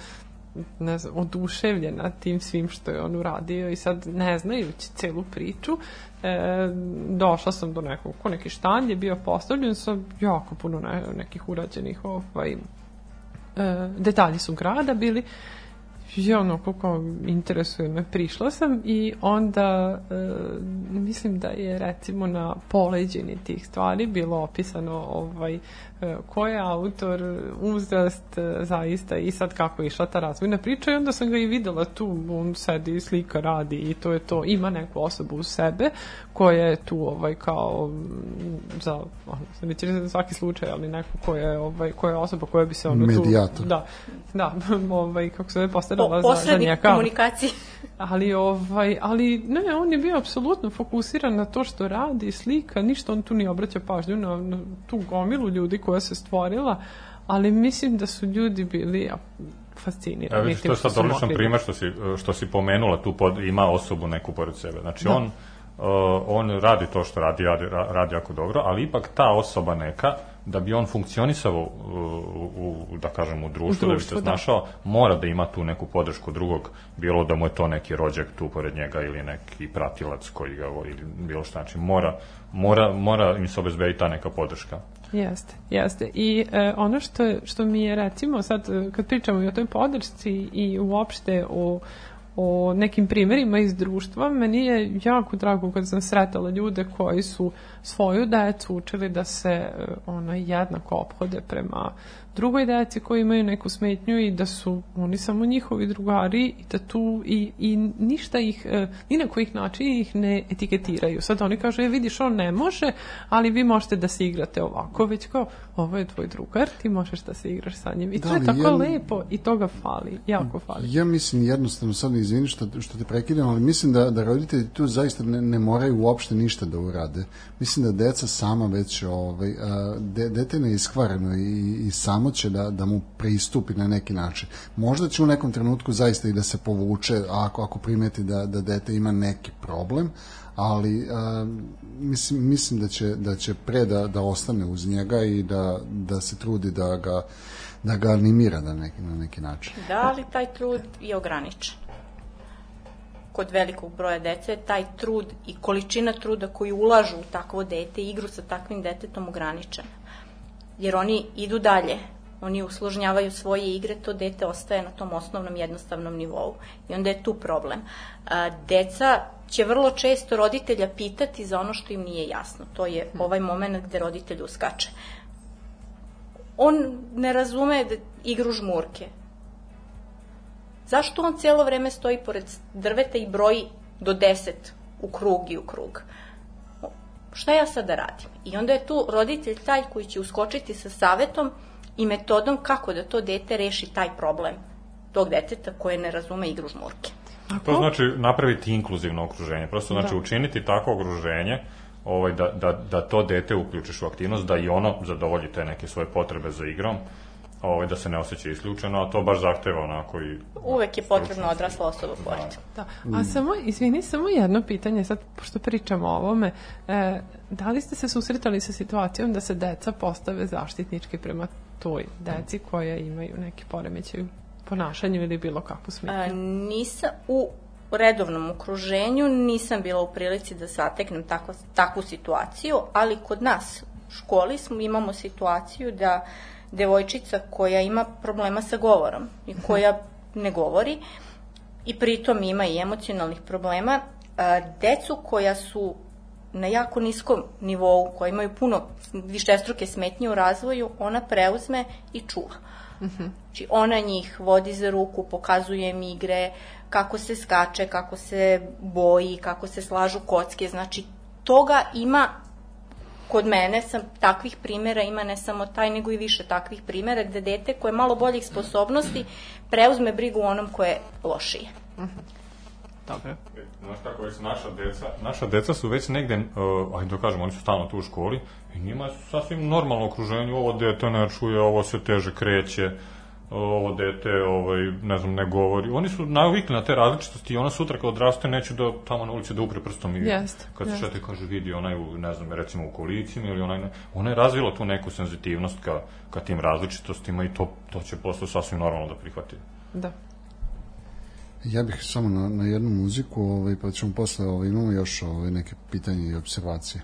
ne znam, oduševljena tim svim što je on uradio i sad ne znajući celu priču e, došla sam do nekog, ko neki štand je bio postavljen sa jako puno ne, nekih urađenih ovaj, e, detalji su grada bili i onako kao interesuje me, prišla sam i onda e, mislim da je recimo na poleđini tih stvari bilo opisano ovaj, ko je autor, uzrast e, zaista i sad kako je išla ta razvojna priča i onda sam ga i videla tu, on sedi, slika, radi i to je to, ima neku osobu u sebe koja je tu ovaj kao m, za, ono, neće reći za svaki slučaj, ali neko koja je, ovaj, koja je osoba koja bi se ono tu, Medijator. da, da, ovaj, kako se Po, postarala za, za posrednik njega. komunikacije. Ali, ovaj, ali ne, on je bio apsolutno fokusiran na to što radi, slika, ništa on tu nije obraća pažnju na, na tu gomilu ljudi koja se stvorila, ali mislim da su ljudi bili fascinirani. Evo vidiš, to je što sad odličan primer što si, što si pomenula, tu pod, ima osobu neku pored sebe. Znači, Da. on on radi to što radi, radi, ra- radi jako dobro, ali ipak ta osoba neka, da bi on funkcionisao u, u, u, da kažem, u društvu, da bi se društvu, da. mora da ima tu neku podršku drugog, bilo da mu je to neki rođak tu pored njega ili neki pratilac koji ga voli ili bilo šta, znači mora, mora, mora im se obezbediti ta neka podrška. Jeste, jeste. I e, ono što, što mi je recimo sad e, kad pričamo i o toj podršci i uopšte o, o nekim primjerima iz društva, meni je jako drago kad sam sretala ljude koji su svoju decu učili da se e, ono, jednako ophode prema drugoj deci koji imaju neku smetnju i da su oni samo njihovi drugari i da tu i, i ništa ih, e, ni na kojih način ih ne etiketiraju. Sad oni kažu, je vidiš, on ne može, ali vi možete da se igrate ovako, već kao, ovo je tvoj drugar, ti možeš da se igraš sa njim. I Da, to je tako ja- lepo i toga fali, jako fali. Ja mislim jednostavno, sad izvini što, što te prekidam, ali mislim da, da roditelji tu zaista ne, ne moraju uopšte ništa da urade. Mislim da deca sama već, ovaj, de, dete ne iskvareno i, i samo će da, da mu pristupi na neki način. Možda će u nekom trenutku zaista i da se povuče ako, ako primeti da, da dete ima neki problem, ali a, mislim, mislim da, će, da će pre da, da ostane uz njega i da, da se trudi da ga da ga animira na neki, na neki način. Da, ali taj trud je ograničen. Kod velikog broja dece taj trud i količina truda koju ulažu u takvo dete, igru sa takvim detetom ograničena. Jer oni idu dalje, oni usložnjavaju svoje igre, to dete ostaje na tom osnovnom jednostavnom nivou. I onda je tu problem. Deca će vrlo često roditelja pitati za ono što im nije jasno. To je ovaj moment gde roditelj uskače. On ne razume igru žmurke. Zašto on cijelo vreme stoji pored drveta i broji do 10 u krug i u krug? Šta ja sad da radim? I onda je tu roditelj taj koji će uskočiti sa savetom i metodom kako da to dete reši taj problem tog deteta koje ne razume igru žmurke. To znači napraviti inkluzivno okruženje, prosto znači Da. učiniti tako okruženje ovaj, da, da, da to dete uključiš u aktivnost, da i ono zadovolji te neke svoje potrebe za igrom, ovaj, da se ne osjeća isključeno, a to baš zahteva onako i... Uvek je potrebna odrasla osoba pored. Da. A samo, izvini, samo jedno pitanje, sad pošto pričamo o ovome, e, da li ste se susretali sa situacijom da se deca postave zaštitnički prema toj deci koja imaju neki poremećaj u ponašanju ili bilo kakvu smetnju? nisam u redovnom okruženju nisam bila u prilici da zateknem tako, takvu situaciju, ali kod nas u školi smo, imamo situaciju da devojčica koja ima problema sa govorom i koja ne govori i pritom ima i emocionalnih problema, decu koja su na jako niskom nivou, koja imaju puno višestruke smetnje u razvoju, ona preuzme i čuva. Znači, ona njih vodi za ruku, pokazuje im igre, kako se skače, kako se boji, kako se slažu kocke. Znači, toga ima kod mene sam takvih primera ima ne samo taj nego i više takvih primera gde dete koje je malo boljih sposobnosti preuzme brigu o onom koje je lošije. Dobro. Znaš kako već naša deca, naša deca su već negde, uh, ajde da kažemo, oni su stalno tu u školi i njima je sasvim normalno okruženje, ovo dete ne čuje, ovo se teže kreće, ovo dete, ovaj, ne znam, ne govori. Oni su navikli na te različitosti i ona sutra kad odraste neće da tamo na ulici da upre prstom i Jeste, kad se šete kaže vidi onaj, u, ne znam, recimo u kolicima ili onaj, ne, ona je razvila tu neku senzitivnost ka, ka tim različitostima i to, to će posle sasvim normalno da prihvati. Da. Ja bih samo na, na jednu muziku, ovaj, pa ćemo posle, ovaj, imamo još ovaj, neke pitanje i observacije.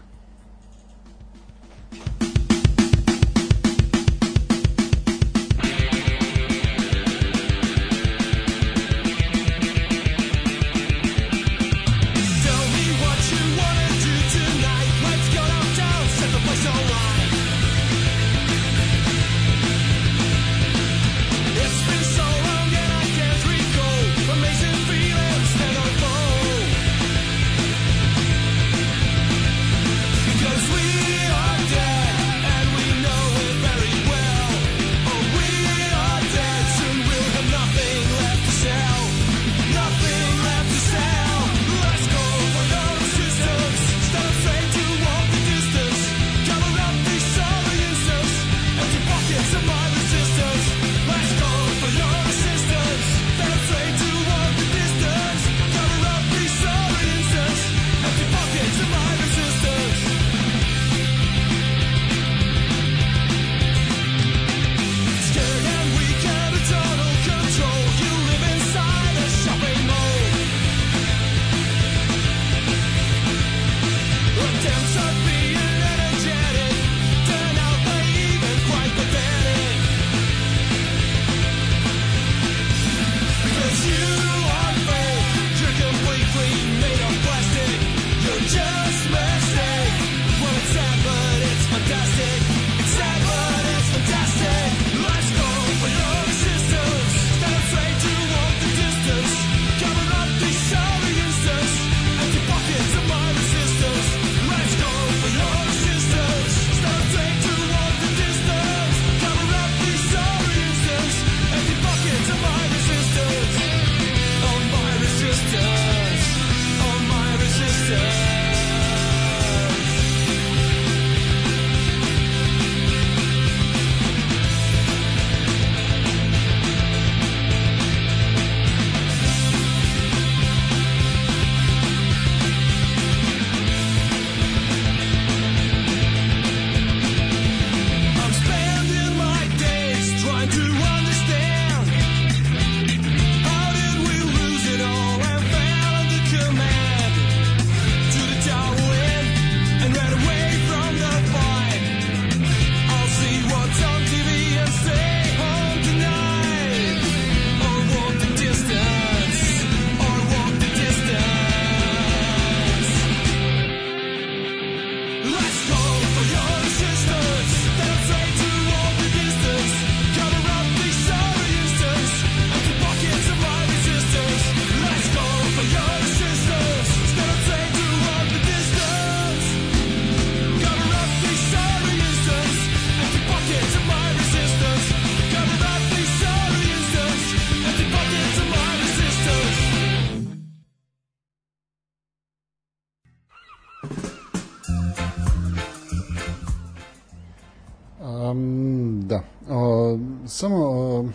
Samo uh,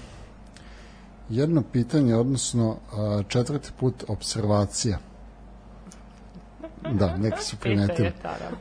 jedno pitanje, odnosno uh, četvrti put observacija. Da, neki su primetili.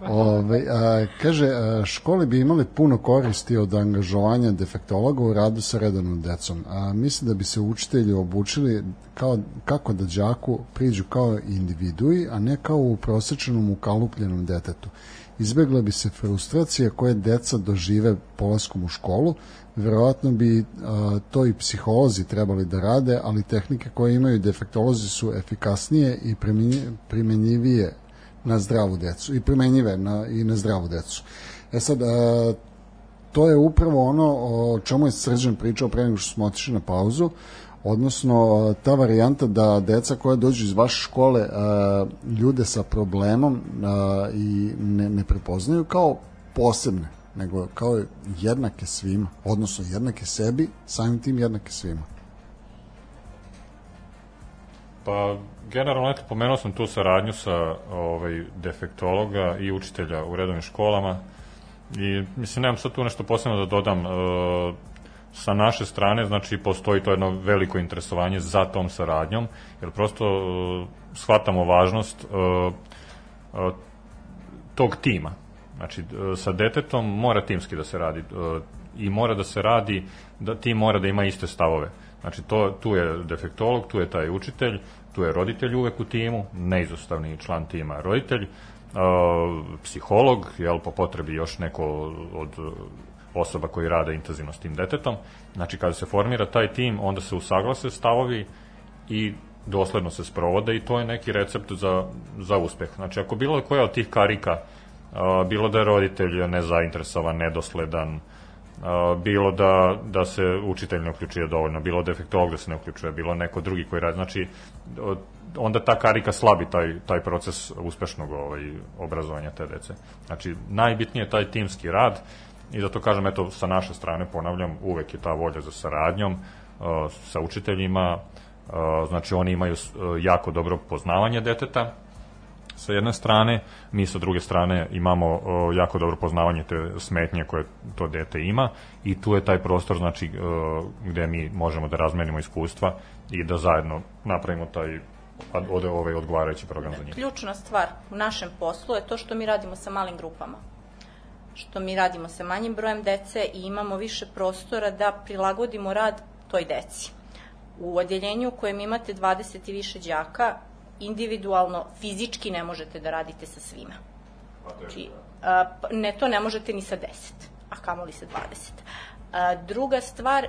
Ove, a, kaže, a, škole bi imale puno koristi od angažovanja defektologa u radu sa redovnom decom. A, mislim da bi se učitelji obučili kao, kako da đaku priđu kao individui, a ne kao u prosečnom ukalupljenom detetu. Izbegla bi se frustracija koje deca dožive polaskom u školu, verovatno bi a, to i psiholozi trebali da rade, ali tehnike koje imaju defektolozi su efikasnije i primenji- primenjivije na zdravu decu i primenjive na, i na zdravu decu. E sad, a, to je upravo ono o čemu je Srđan pričao pre nego što smo otišli na pauzu, odnosno ta varijanta da deca koja dođu iz vaše škole ljude sa problemom i ne, ne prepoznaju kao posebne, nego kao jednake svima, odnosno jednake sebi, samim tim jednake svima. Pa, generalno, eto, pomenuo sam tu saradnju sa ovaj, defektologa i učitelja u redovnim školama i, mislim, nemam sad tu nešto posebno da dodam. E, sa naše strane, znači, postoji to jedno veliko interesovanje za tom saradnjom, jer prosto e, shvatamo važnost e, e, tog tima. Znači, e, sa detetom mora timski da se radi e, i mora da se radi, da tim mora da ima iste stavove. Znači, to, tu je defektolog, tu je taj učitelj, tu je roditelj uvek u timu, neizostavni član tima roditelj, e, psiholog, jel, po potrebi još neko od osoba koji rade intenzivno s tim detetom. Znači, kada se formira taj tim, onda se usaglase stavovi i dosledno se sprovode i to je neki recept za, za uspeh. Znači, ako bilo koja od tih karika, bilo da je roditelj nezainteresovan, nedosledan, bilo da, da se učitelj ne uključuje dovoljno, bilo defektolog da se ne uključuje, bilo neko drugi koji radi, znači onda ta karika slabi taj, taj proces uspešnog ovaj, obrazovanja te dece. Znači, najbitnije je taj timski rad i zato kažem, eto, sa naše strane, ponavljam, uvek je ta volja za saradnjom uh, sa učiteljima, uh, znači oni imaju uh, jako dobro poznavanje deteta, sa jedne strane, mi sa druge strane imamo o, jako dobro poznavanje te smetnje koje to dete ima i tu je taj prostor znači o, gde mi možemo da razmenimo iskustva i da zajedno napravimo taj ad- od ovaj odgovarajući program za njih. Ključna stvar u našem poslu je to što mi radimo sa malim grupama. Što mi radimo sa manjim brojem dece i imamo više prostora da prilagodimo rad toj deci. U odeljenju u kojem imate 20 i više đaka, individualno, fizički ne možete da radite sa svima. Znači, a, p- ne to ne možete ni sa 10, a kamoli sa 20. A, druga stvar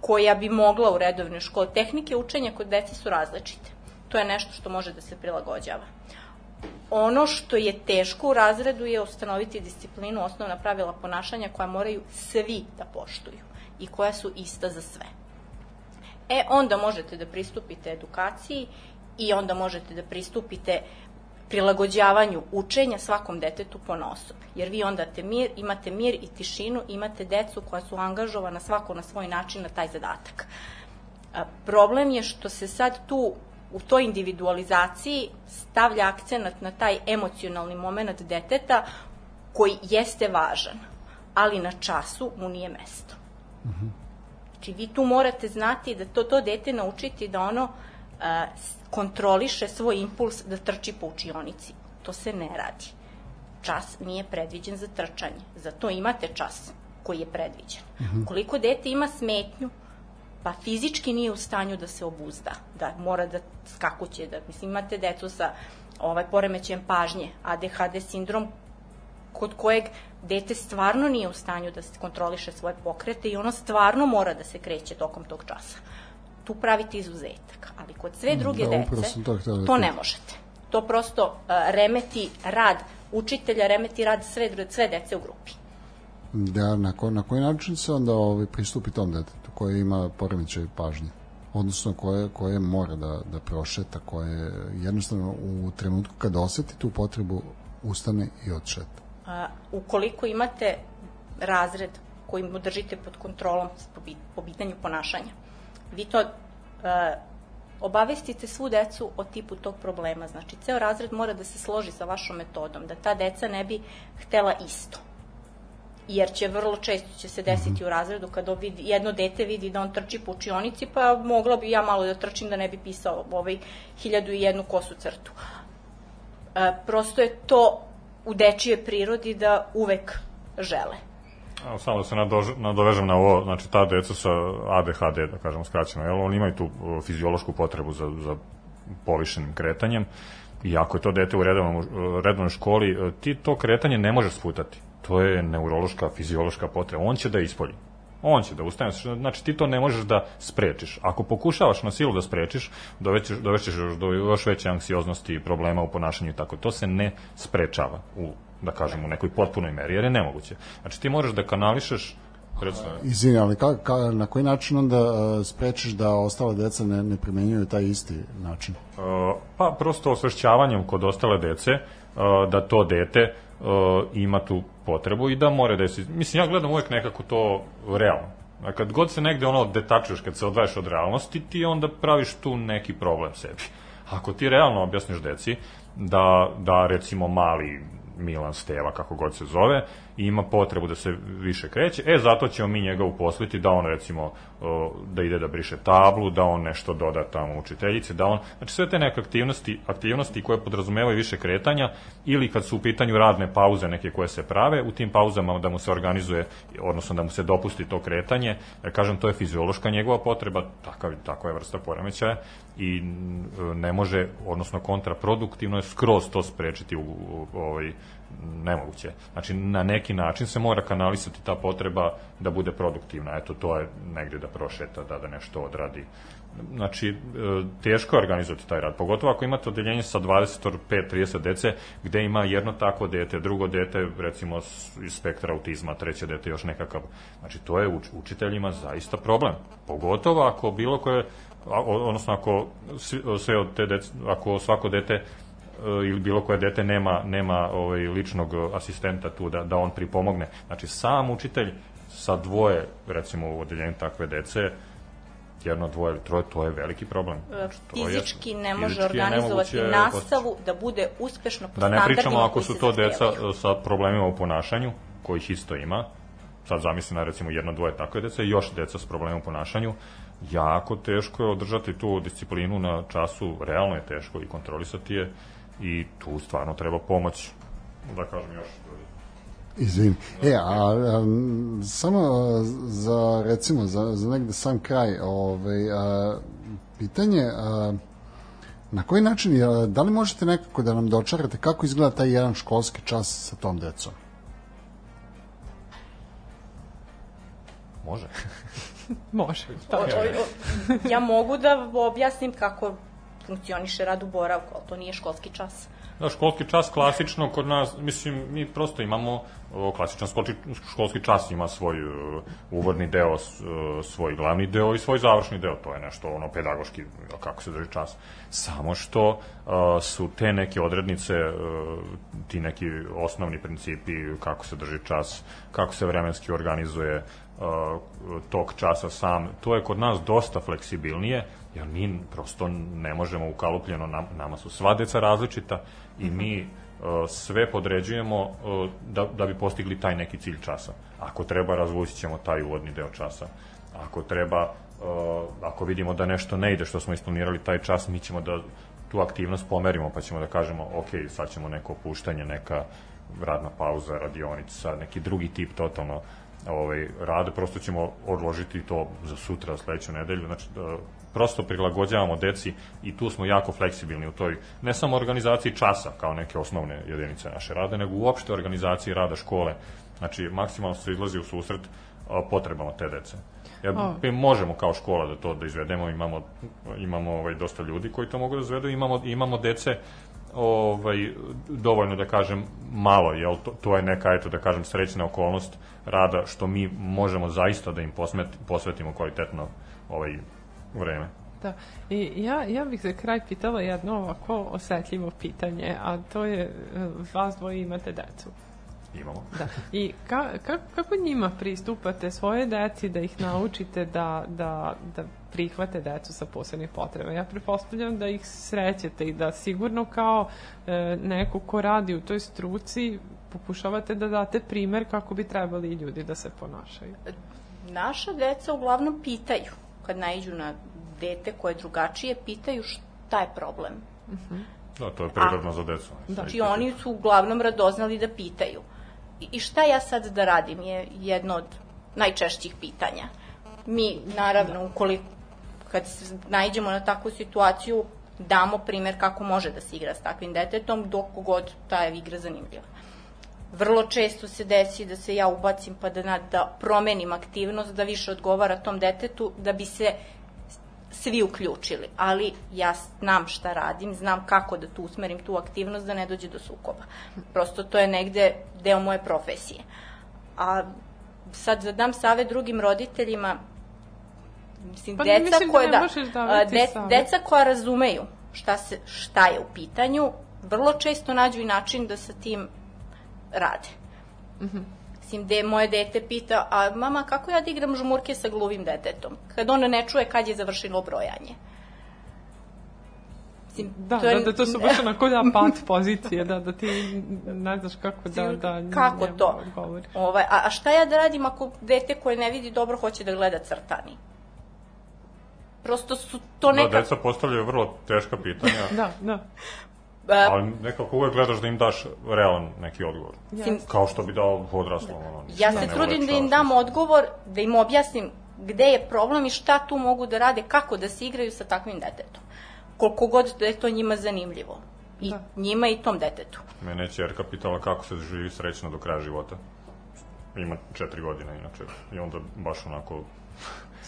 koja bi mogla u redovnoj školi, tehnike učenja kod dece su različite. To je nešto što može da se prilagođava. Ono što je teško u razredu je ustanoviti disciplinu, osnovna pravila ponašanja koja moraju svi da poštuju i koja su ista za sve. E, onda možete da pristupite edukaciji i onda možete da pristupite prilagođavanju učenja svakom detetu po osob. Jer vi onda te mir, imate mir i tišinu, imate decu koja su angažovana svako na svoj način na taj zadatak. Problem je što se sad tu u toj individualizaciji stavlja akcenat na taj emocionalni moment deteta koji jeste važan, ali na času mu nije mesto. Znači, vi tu morate znati da to, to dete naučiti da ono s- kontroliše svoj impuls da trči po učionici. To se ne radi. Čas nije predviđen za trčanje. Zato imate čas koji je predviđen. Koliko dete ima smetnju, pa fizički nije u stanju da se obuzda, da mora da skakuće, da, mislim, imate decu sa ovaj poremećajem pažnje, ADHD sindrom, kod kojeg dete stvarno nije u stanju da se kontroliše svoje pokrete i ono stvarno mora da se kreće tokom tog časa. Tu pravite izuzetak, ali kod sve druge Da, dece da to ne možete. To prosto uh, remeti rad učitelja, remeti rad sve, sve dece u grupi. Da, na, ko, na koji način se onda ovaj, pristupi tom detetu koje ima poremećaj pažnje? Odnosno koje, koje mora da, da prošeta, koje jednostavno u trenutku kada oseti tu potrebu ustane i odšeta. A, ukoliko imate razred koji mu držite pod kontrolom po, pi- po pitanju ponašanja, vi to a, obavestite svu decu o tipu tog problema. Znači, ceo razred mora da se složi sa vašom metodom, da ta deca ne bi htela isto. Jer će vrlo često će se desiti u razredu kada vidi, jedno dete vidi da on trči po učionici, pa mogla bi ja malo da trčim da ne bi pisao ovaj hiljadu i jednu kosu crtu. E, prosto je to u dečije prirodi da uvek žele. Samo da se nadož- nadovežem na ovo, znači ta deca sa ADHD, da kažemo skraćeno, jel, oni imaju tu fiziološku potrebu za, za povišenim kretanjem i ako je to dete u redovnom, redovnoj školi, e, ti to kretanje ne može sputati. To je neurološka, fiziološka potreba. On će da ispolji. On će da ustane, znači ti to ne možeš da sprečiš. Ako pokušavaš na silu da sprečiš, dovećeš, dovećeš do još veće anksioznosti i problema u ponašanju i tako. To se ne sprečava u, da kažem, u nekoj potpunoj meri, jer je nemoguće. Znači ti možeš da kanališeš Izvini, ali ka, ka, na koji način onda uh, sprečiš da ostala deca ne, ne primenjuju taj isti način? Uh, pa prosto osvešćavanjem kod ostale dece uh, da to dete uh, ima tu potrebu i da mora da si- Mislim, ja gledam uvek nekako to realno. A kad god se negde ono detačuješ, kad se odvaješ od realnosti, ti onda praviš tu neki problem sebi. Ako ti realno objasniš deci da, da recimo mali Milan Steva, kako god se zove, ima potrebu da se više kreće, e, zato ćemo mi njega uposliti da on, recimo, da ide da briše tablu, da on nešto doda tamo učiteljici, da on, znači sve te neke aktivnosti, aktivnosti koje podrazumevaju više kretanja, ili kad su u pitanju radne pauze neke koje se prave, u tim pauzama da mu se organizuje, odnosno da mu se dopusti to kretanje, jer kažem, to je fiziološka njegova potreba, takav, takva je vrsta poremećaja i ne može, odnosno kontraproduktivno je skroz to sprečiti u, u, ovaj, nemoguće. Znači, na neki način se mora kanalisati ta potreba da bude produktivna. Eto, to je negde da prošeta, da, da nešto odradi. Znači, e, teško je organizovati taj rad, pogotovo ako imate odeljenje sa 25-30 dece, gde ima jedno takvo dete, drugo dete, recimo, iz spektra autizma, treće dete još nekakav. Znači, to je uč, učiteljima zaista problem. Pogotovo ako bilo koje, odnosno ako sve od te dece, ako svako dete ili bilo koje dete nema nema ovaj ličnog e, asistenta tu da da on pripomogne. Znači sam učitelj sa dvoje recimo u odeljenju takve dece jedno, dvoje, troje, to je veliki problem. E, Znači, to je- Fizički ne može fizički je organizovati nastavu da bude uspešno po Da ne pričamo ako su to deca sa problemima u ponašanju, kojih isto ima, sad zamisli na recimo jedno, dvoje takve dece, i još deca s problemima u ponašanju, jako teško je održati tu disciplinu na času, realno je teško i kontrolisati je i tu stvarno treba pomoć, da kažem još. Izvini. E, a, a samo za, recimo, za, za negde sam kraj, ovaj, a, pitanje, a, na koji način, a, da li možete nekako da nam dočarate kako izgleda taj jedan školski čas sa tom decom? Može. Može. O, o, o, ja mogu da objasnim kako funkcioniše rad u boravku, ali to nije školski čas. Da, školski čas klasično kod nas, mislim, mi prosto imamo o, klasičan školski, školski čas ima svoj uh, uvodni deo, uh, svoj glavni deo i svoj završni deo, to je nešto ono pedagoški, kako se drži čas. Samo što uh, su te neke odrednice, uh, ti neki osnovni principi, kako se drži čas, kako se vremenski organizuje tok časa sam, to je kod nas dosta fleksibilnije, jer mi prosto ne možemo ukalupljeno, nam, nama su sva deca različita i mi uh, sve podređujemo uh, da, da bi postigli taj neki cilj časa. Ako treba, razvući ćemo taj uvodni deo časa. Ako treba, uh, ako vidimo da nešto ne ide što smo isplanirali taj čas, mi ćemo da tu aktivnost pomerimo, pa ćemo da kažemo, ok, sad ćemo neko opuštanje, neka radna pauza, radionica, neki drugi tip totalno ovaj, rade, prosto ćemo odložiti to za sutra, sledeću nedelju, znači prosto prilagođavamo deci i tu smo jako fleksibilni u toj, ne samo organizaciji časa kao neke osnovne jedinice naše rade, nego uopšte organizaciji rada škole, znači maksimalno se izlazi u susret potrebama te dece. Ja, O. mi možemo kao škola da to da izvedemo, imamo, imamo ovaj, dosta ljudi koji to mogu da izvedu, imamo, imamo dece ovaj, dovoljno da kažem malo, jel, to, to je neka, eto da kažem, srećna okolnost rada što mi možemo zaista da im posmet, posvetimo kvalitetno ovaj vreme. Da. I ja, ja bih za kraj pitala jedno ovako osetljivo pitanje, a to je, e, vas dvoje imate decu. Imamo. Da. I ka, ka, kako njima pristupate svoje deci da ih naučite da, da, da prihvate decu sa posebnih potreba? Ja pretpostavljam da ih srećete i da sigurno kao e, neko ko radi u toj struci pokušavate da date primer kako bi trebali i ljudi da se ponašaju. Naša deca uglavnom pitaju, kad naiđu na dete koje je drugačije, pitaju šta je problem. Da, to je prirodno za decu. Znači oni su uglavnom radoznali da pitaju. I, I šta ja sad da radim je jedno od najčešćih pitanja. Mi, naravno, ukoliko kad se naiđemo na takvu situaciju, damo primer kako može da se igra s takvim detetom, dok god ta je igra zanimljiva. Vrlo često se desi da se ja ubacim pa da, na, da promenim aktivnost, da više odgovara tom detetu, da bi se svi uključili, ali ja znam šta radim, znam kako da tu usmerim tu aktivnost da ne dođe do sukoba. Prosto to je negde deo moje profesije. A sad da dam save drugim roditeljima, mislim, Pa deca mislim da koje ne da, možeš davati a, de, deca koja razumeju šta, se, šta je u pitanju, vrlo često nađu i način da sa tim rade. Mhm. Mislim, de, moje dete pita, a mama, kako ja da igram žmurke sa gluvim detetom? Kad ono ne čuje kad je završilo brojanje. Mislim, Da, to je- da, da, to su baš onako da pat pozicije, da, da ti ne znaš kako da, da Kako to? Ovaj, a, a šta ja da radim ako dete koje ne vidi dobro hoće da gleda crtani? Prosto su to Da, neka... deca postavljaju vrlo teška pitanja, Da, da. Ali nekako uvek gledaš da im daš realan neki odgovor. Mislim, Kao što bi dao odraslom. Ono, Ja da se trudim da im dam odgovor, da im objasnim gde je problem i šta tu mogu da rade, kako da se igraju sa takvim detetom. Koliko god da je to njima zanimljivo. I Da. njima i tom detetu. Mene je čerka pitala kako se živi srećno do kraja života. Ima četiri godine inače. I onda baš onako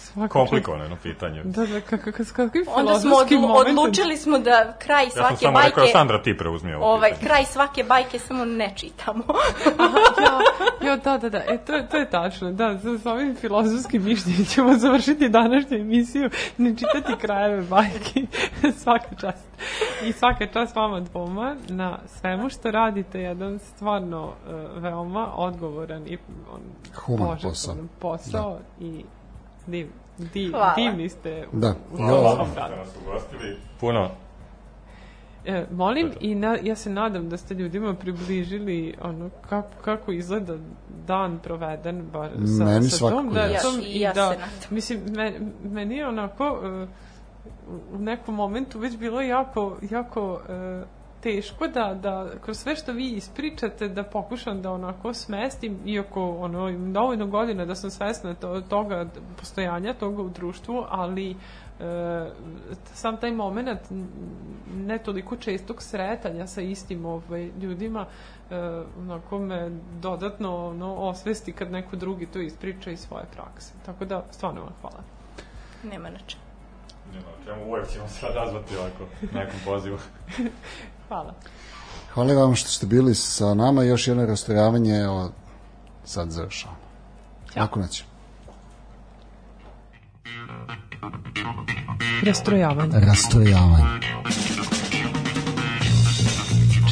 Svaka komplikovano pitanje. Da, da, kako, kako, kakvim Onda smo odlu, odlučili smo da kraj Ja sam svake samo bajke... rekao, Sandra, ti preuzmi ovo ovaj, pitanje. kraj svake bajke samo ne čitamo. ja, ja, da, da, da, e, to, to je tačno, da, sa, sa ovim filozofskim mišljenjem ćemo završiti današnju emisiju, ne čitati krajeve bajki, svaka čast. I svaka čast vama dvoma na svemu što radite, jedan stvarno uh, veoma odgovoran i on, Human požrtvovan posao i div, div, Hvala. divni ste u, Da. u Hvala radu. ste nas ugostili. Puno. E, molim i na, ja se nadam da ste ljudima približili ono kako, kako izgleda dan proveden bar sa, Meni sa tom decom Ja- i ja da se nadam. mislim me, meni je onako e, u nekom momentu već bilo jako jako e, teško da, da kroz sve što vi ispričate da pokušam da onako smestim iako ono imam dovoljno godina da sam svesna to, toga postojanja toga u društvu ali e, sam taj moment ne toliko čestog sretanja sa istim ovaj, ljudima e, onako me dodatno ono, osvesti kad neko drugi to ispriča iz svoje prakse. Tako da, stvarno vam hvala. Nema na čemu. Nema, čemu uvek ćemo se odazvati ovako nekom pozivu. Hvala. Hvala vam što ste bili sa nama. Još jedno rastrojavanje, evo, sad završavamo. Lako noć. Rastrojavanje. Rastrojavanje.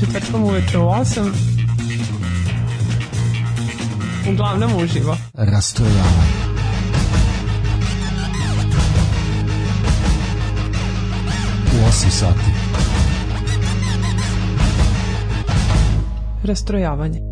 Četvrtkom uveče u 8. Uglavnom uživo. Rastrojavanje. U 8 sati. Rastrojavanje.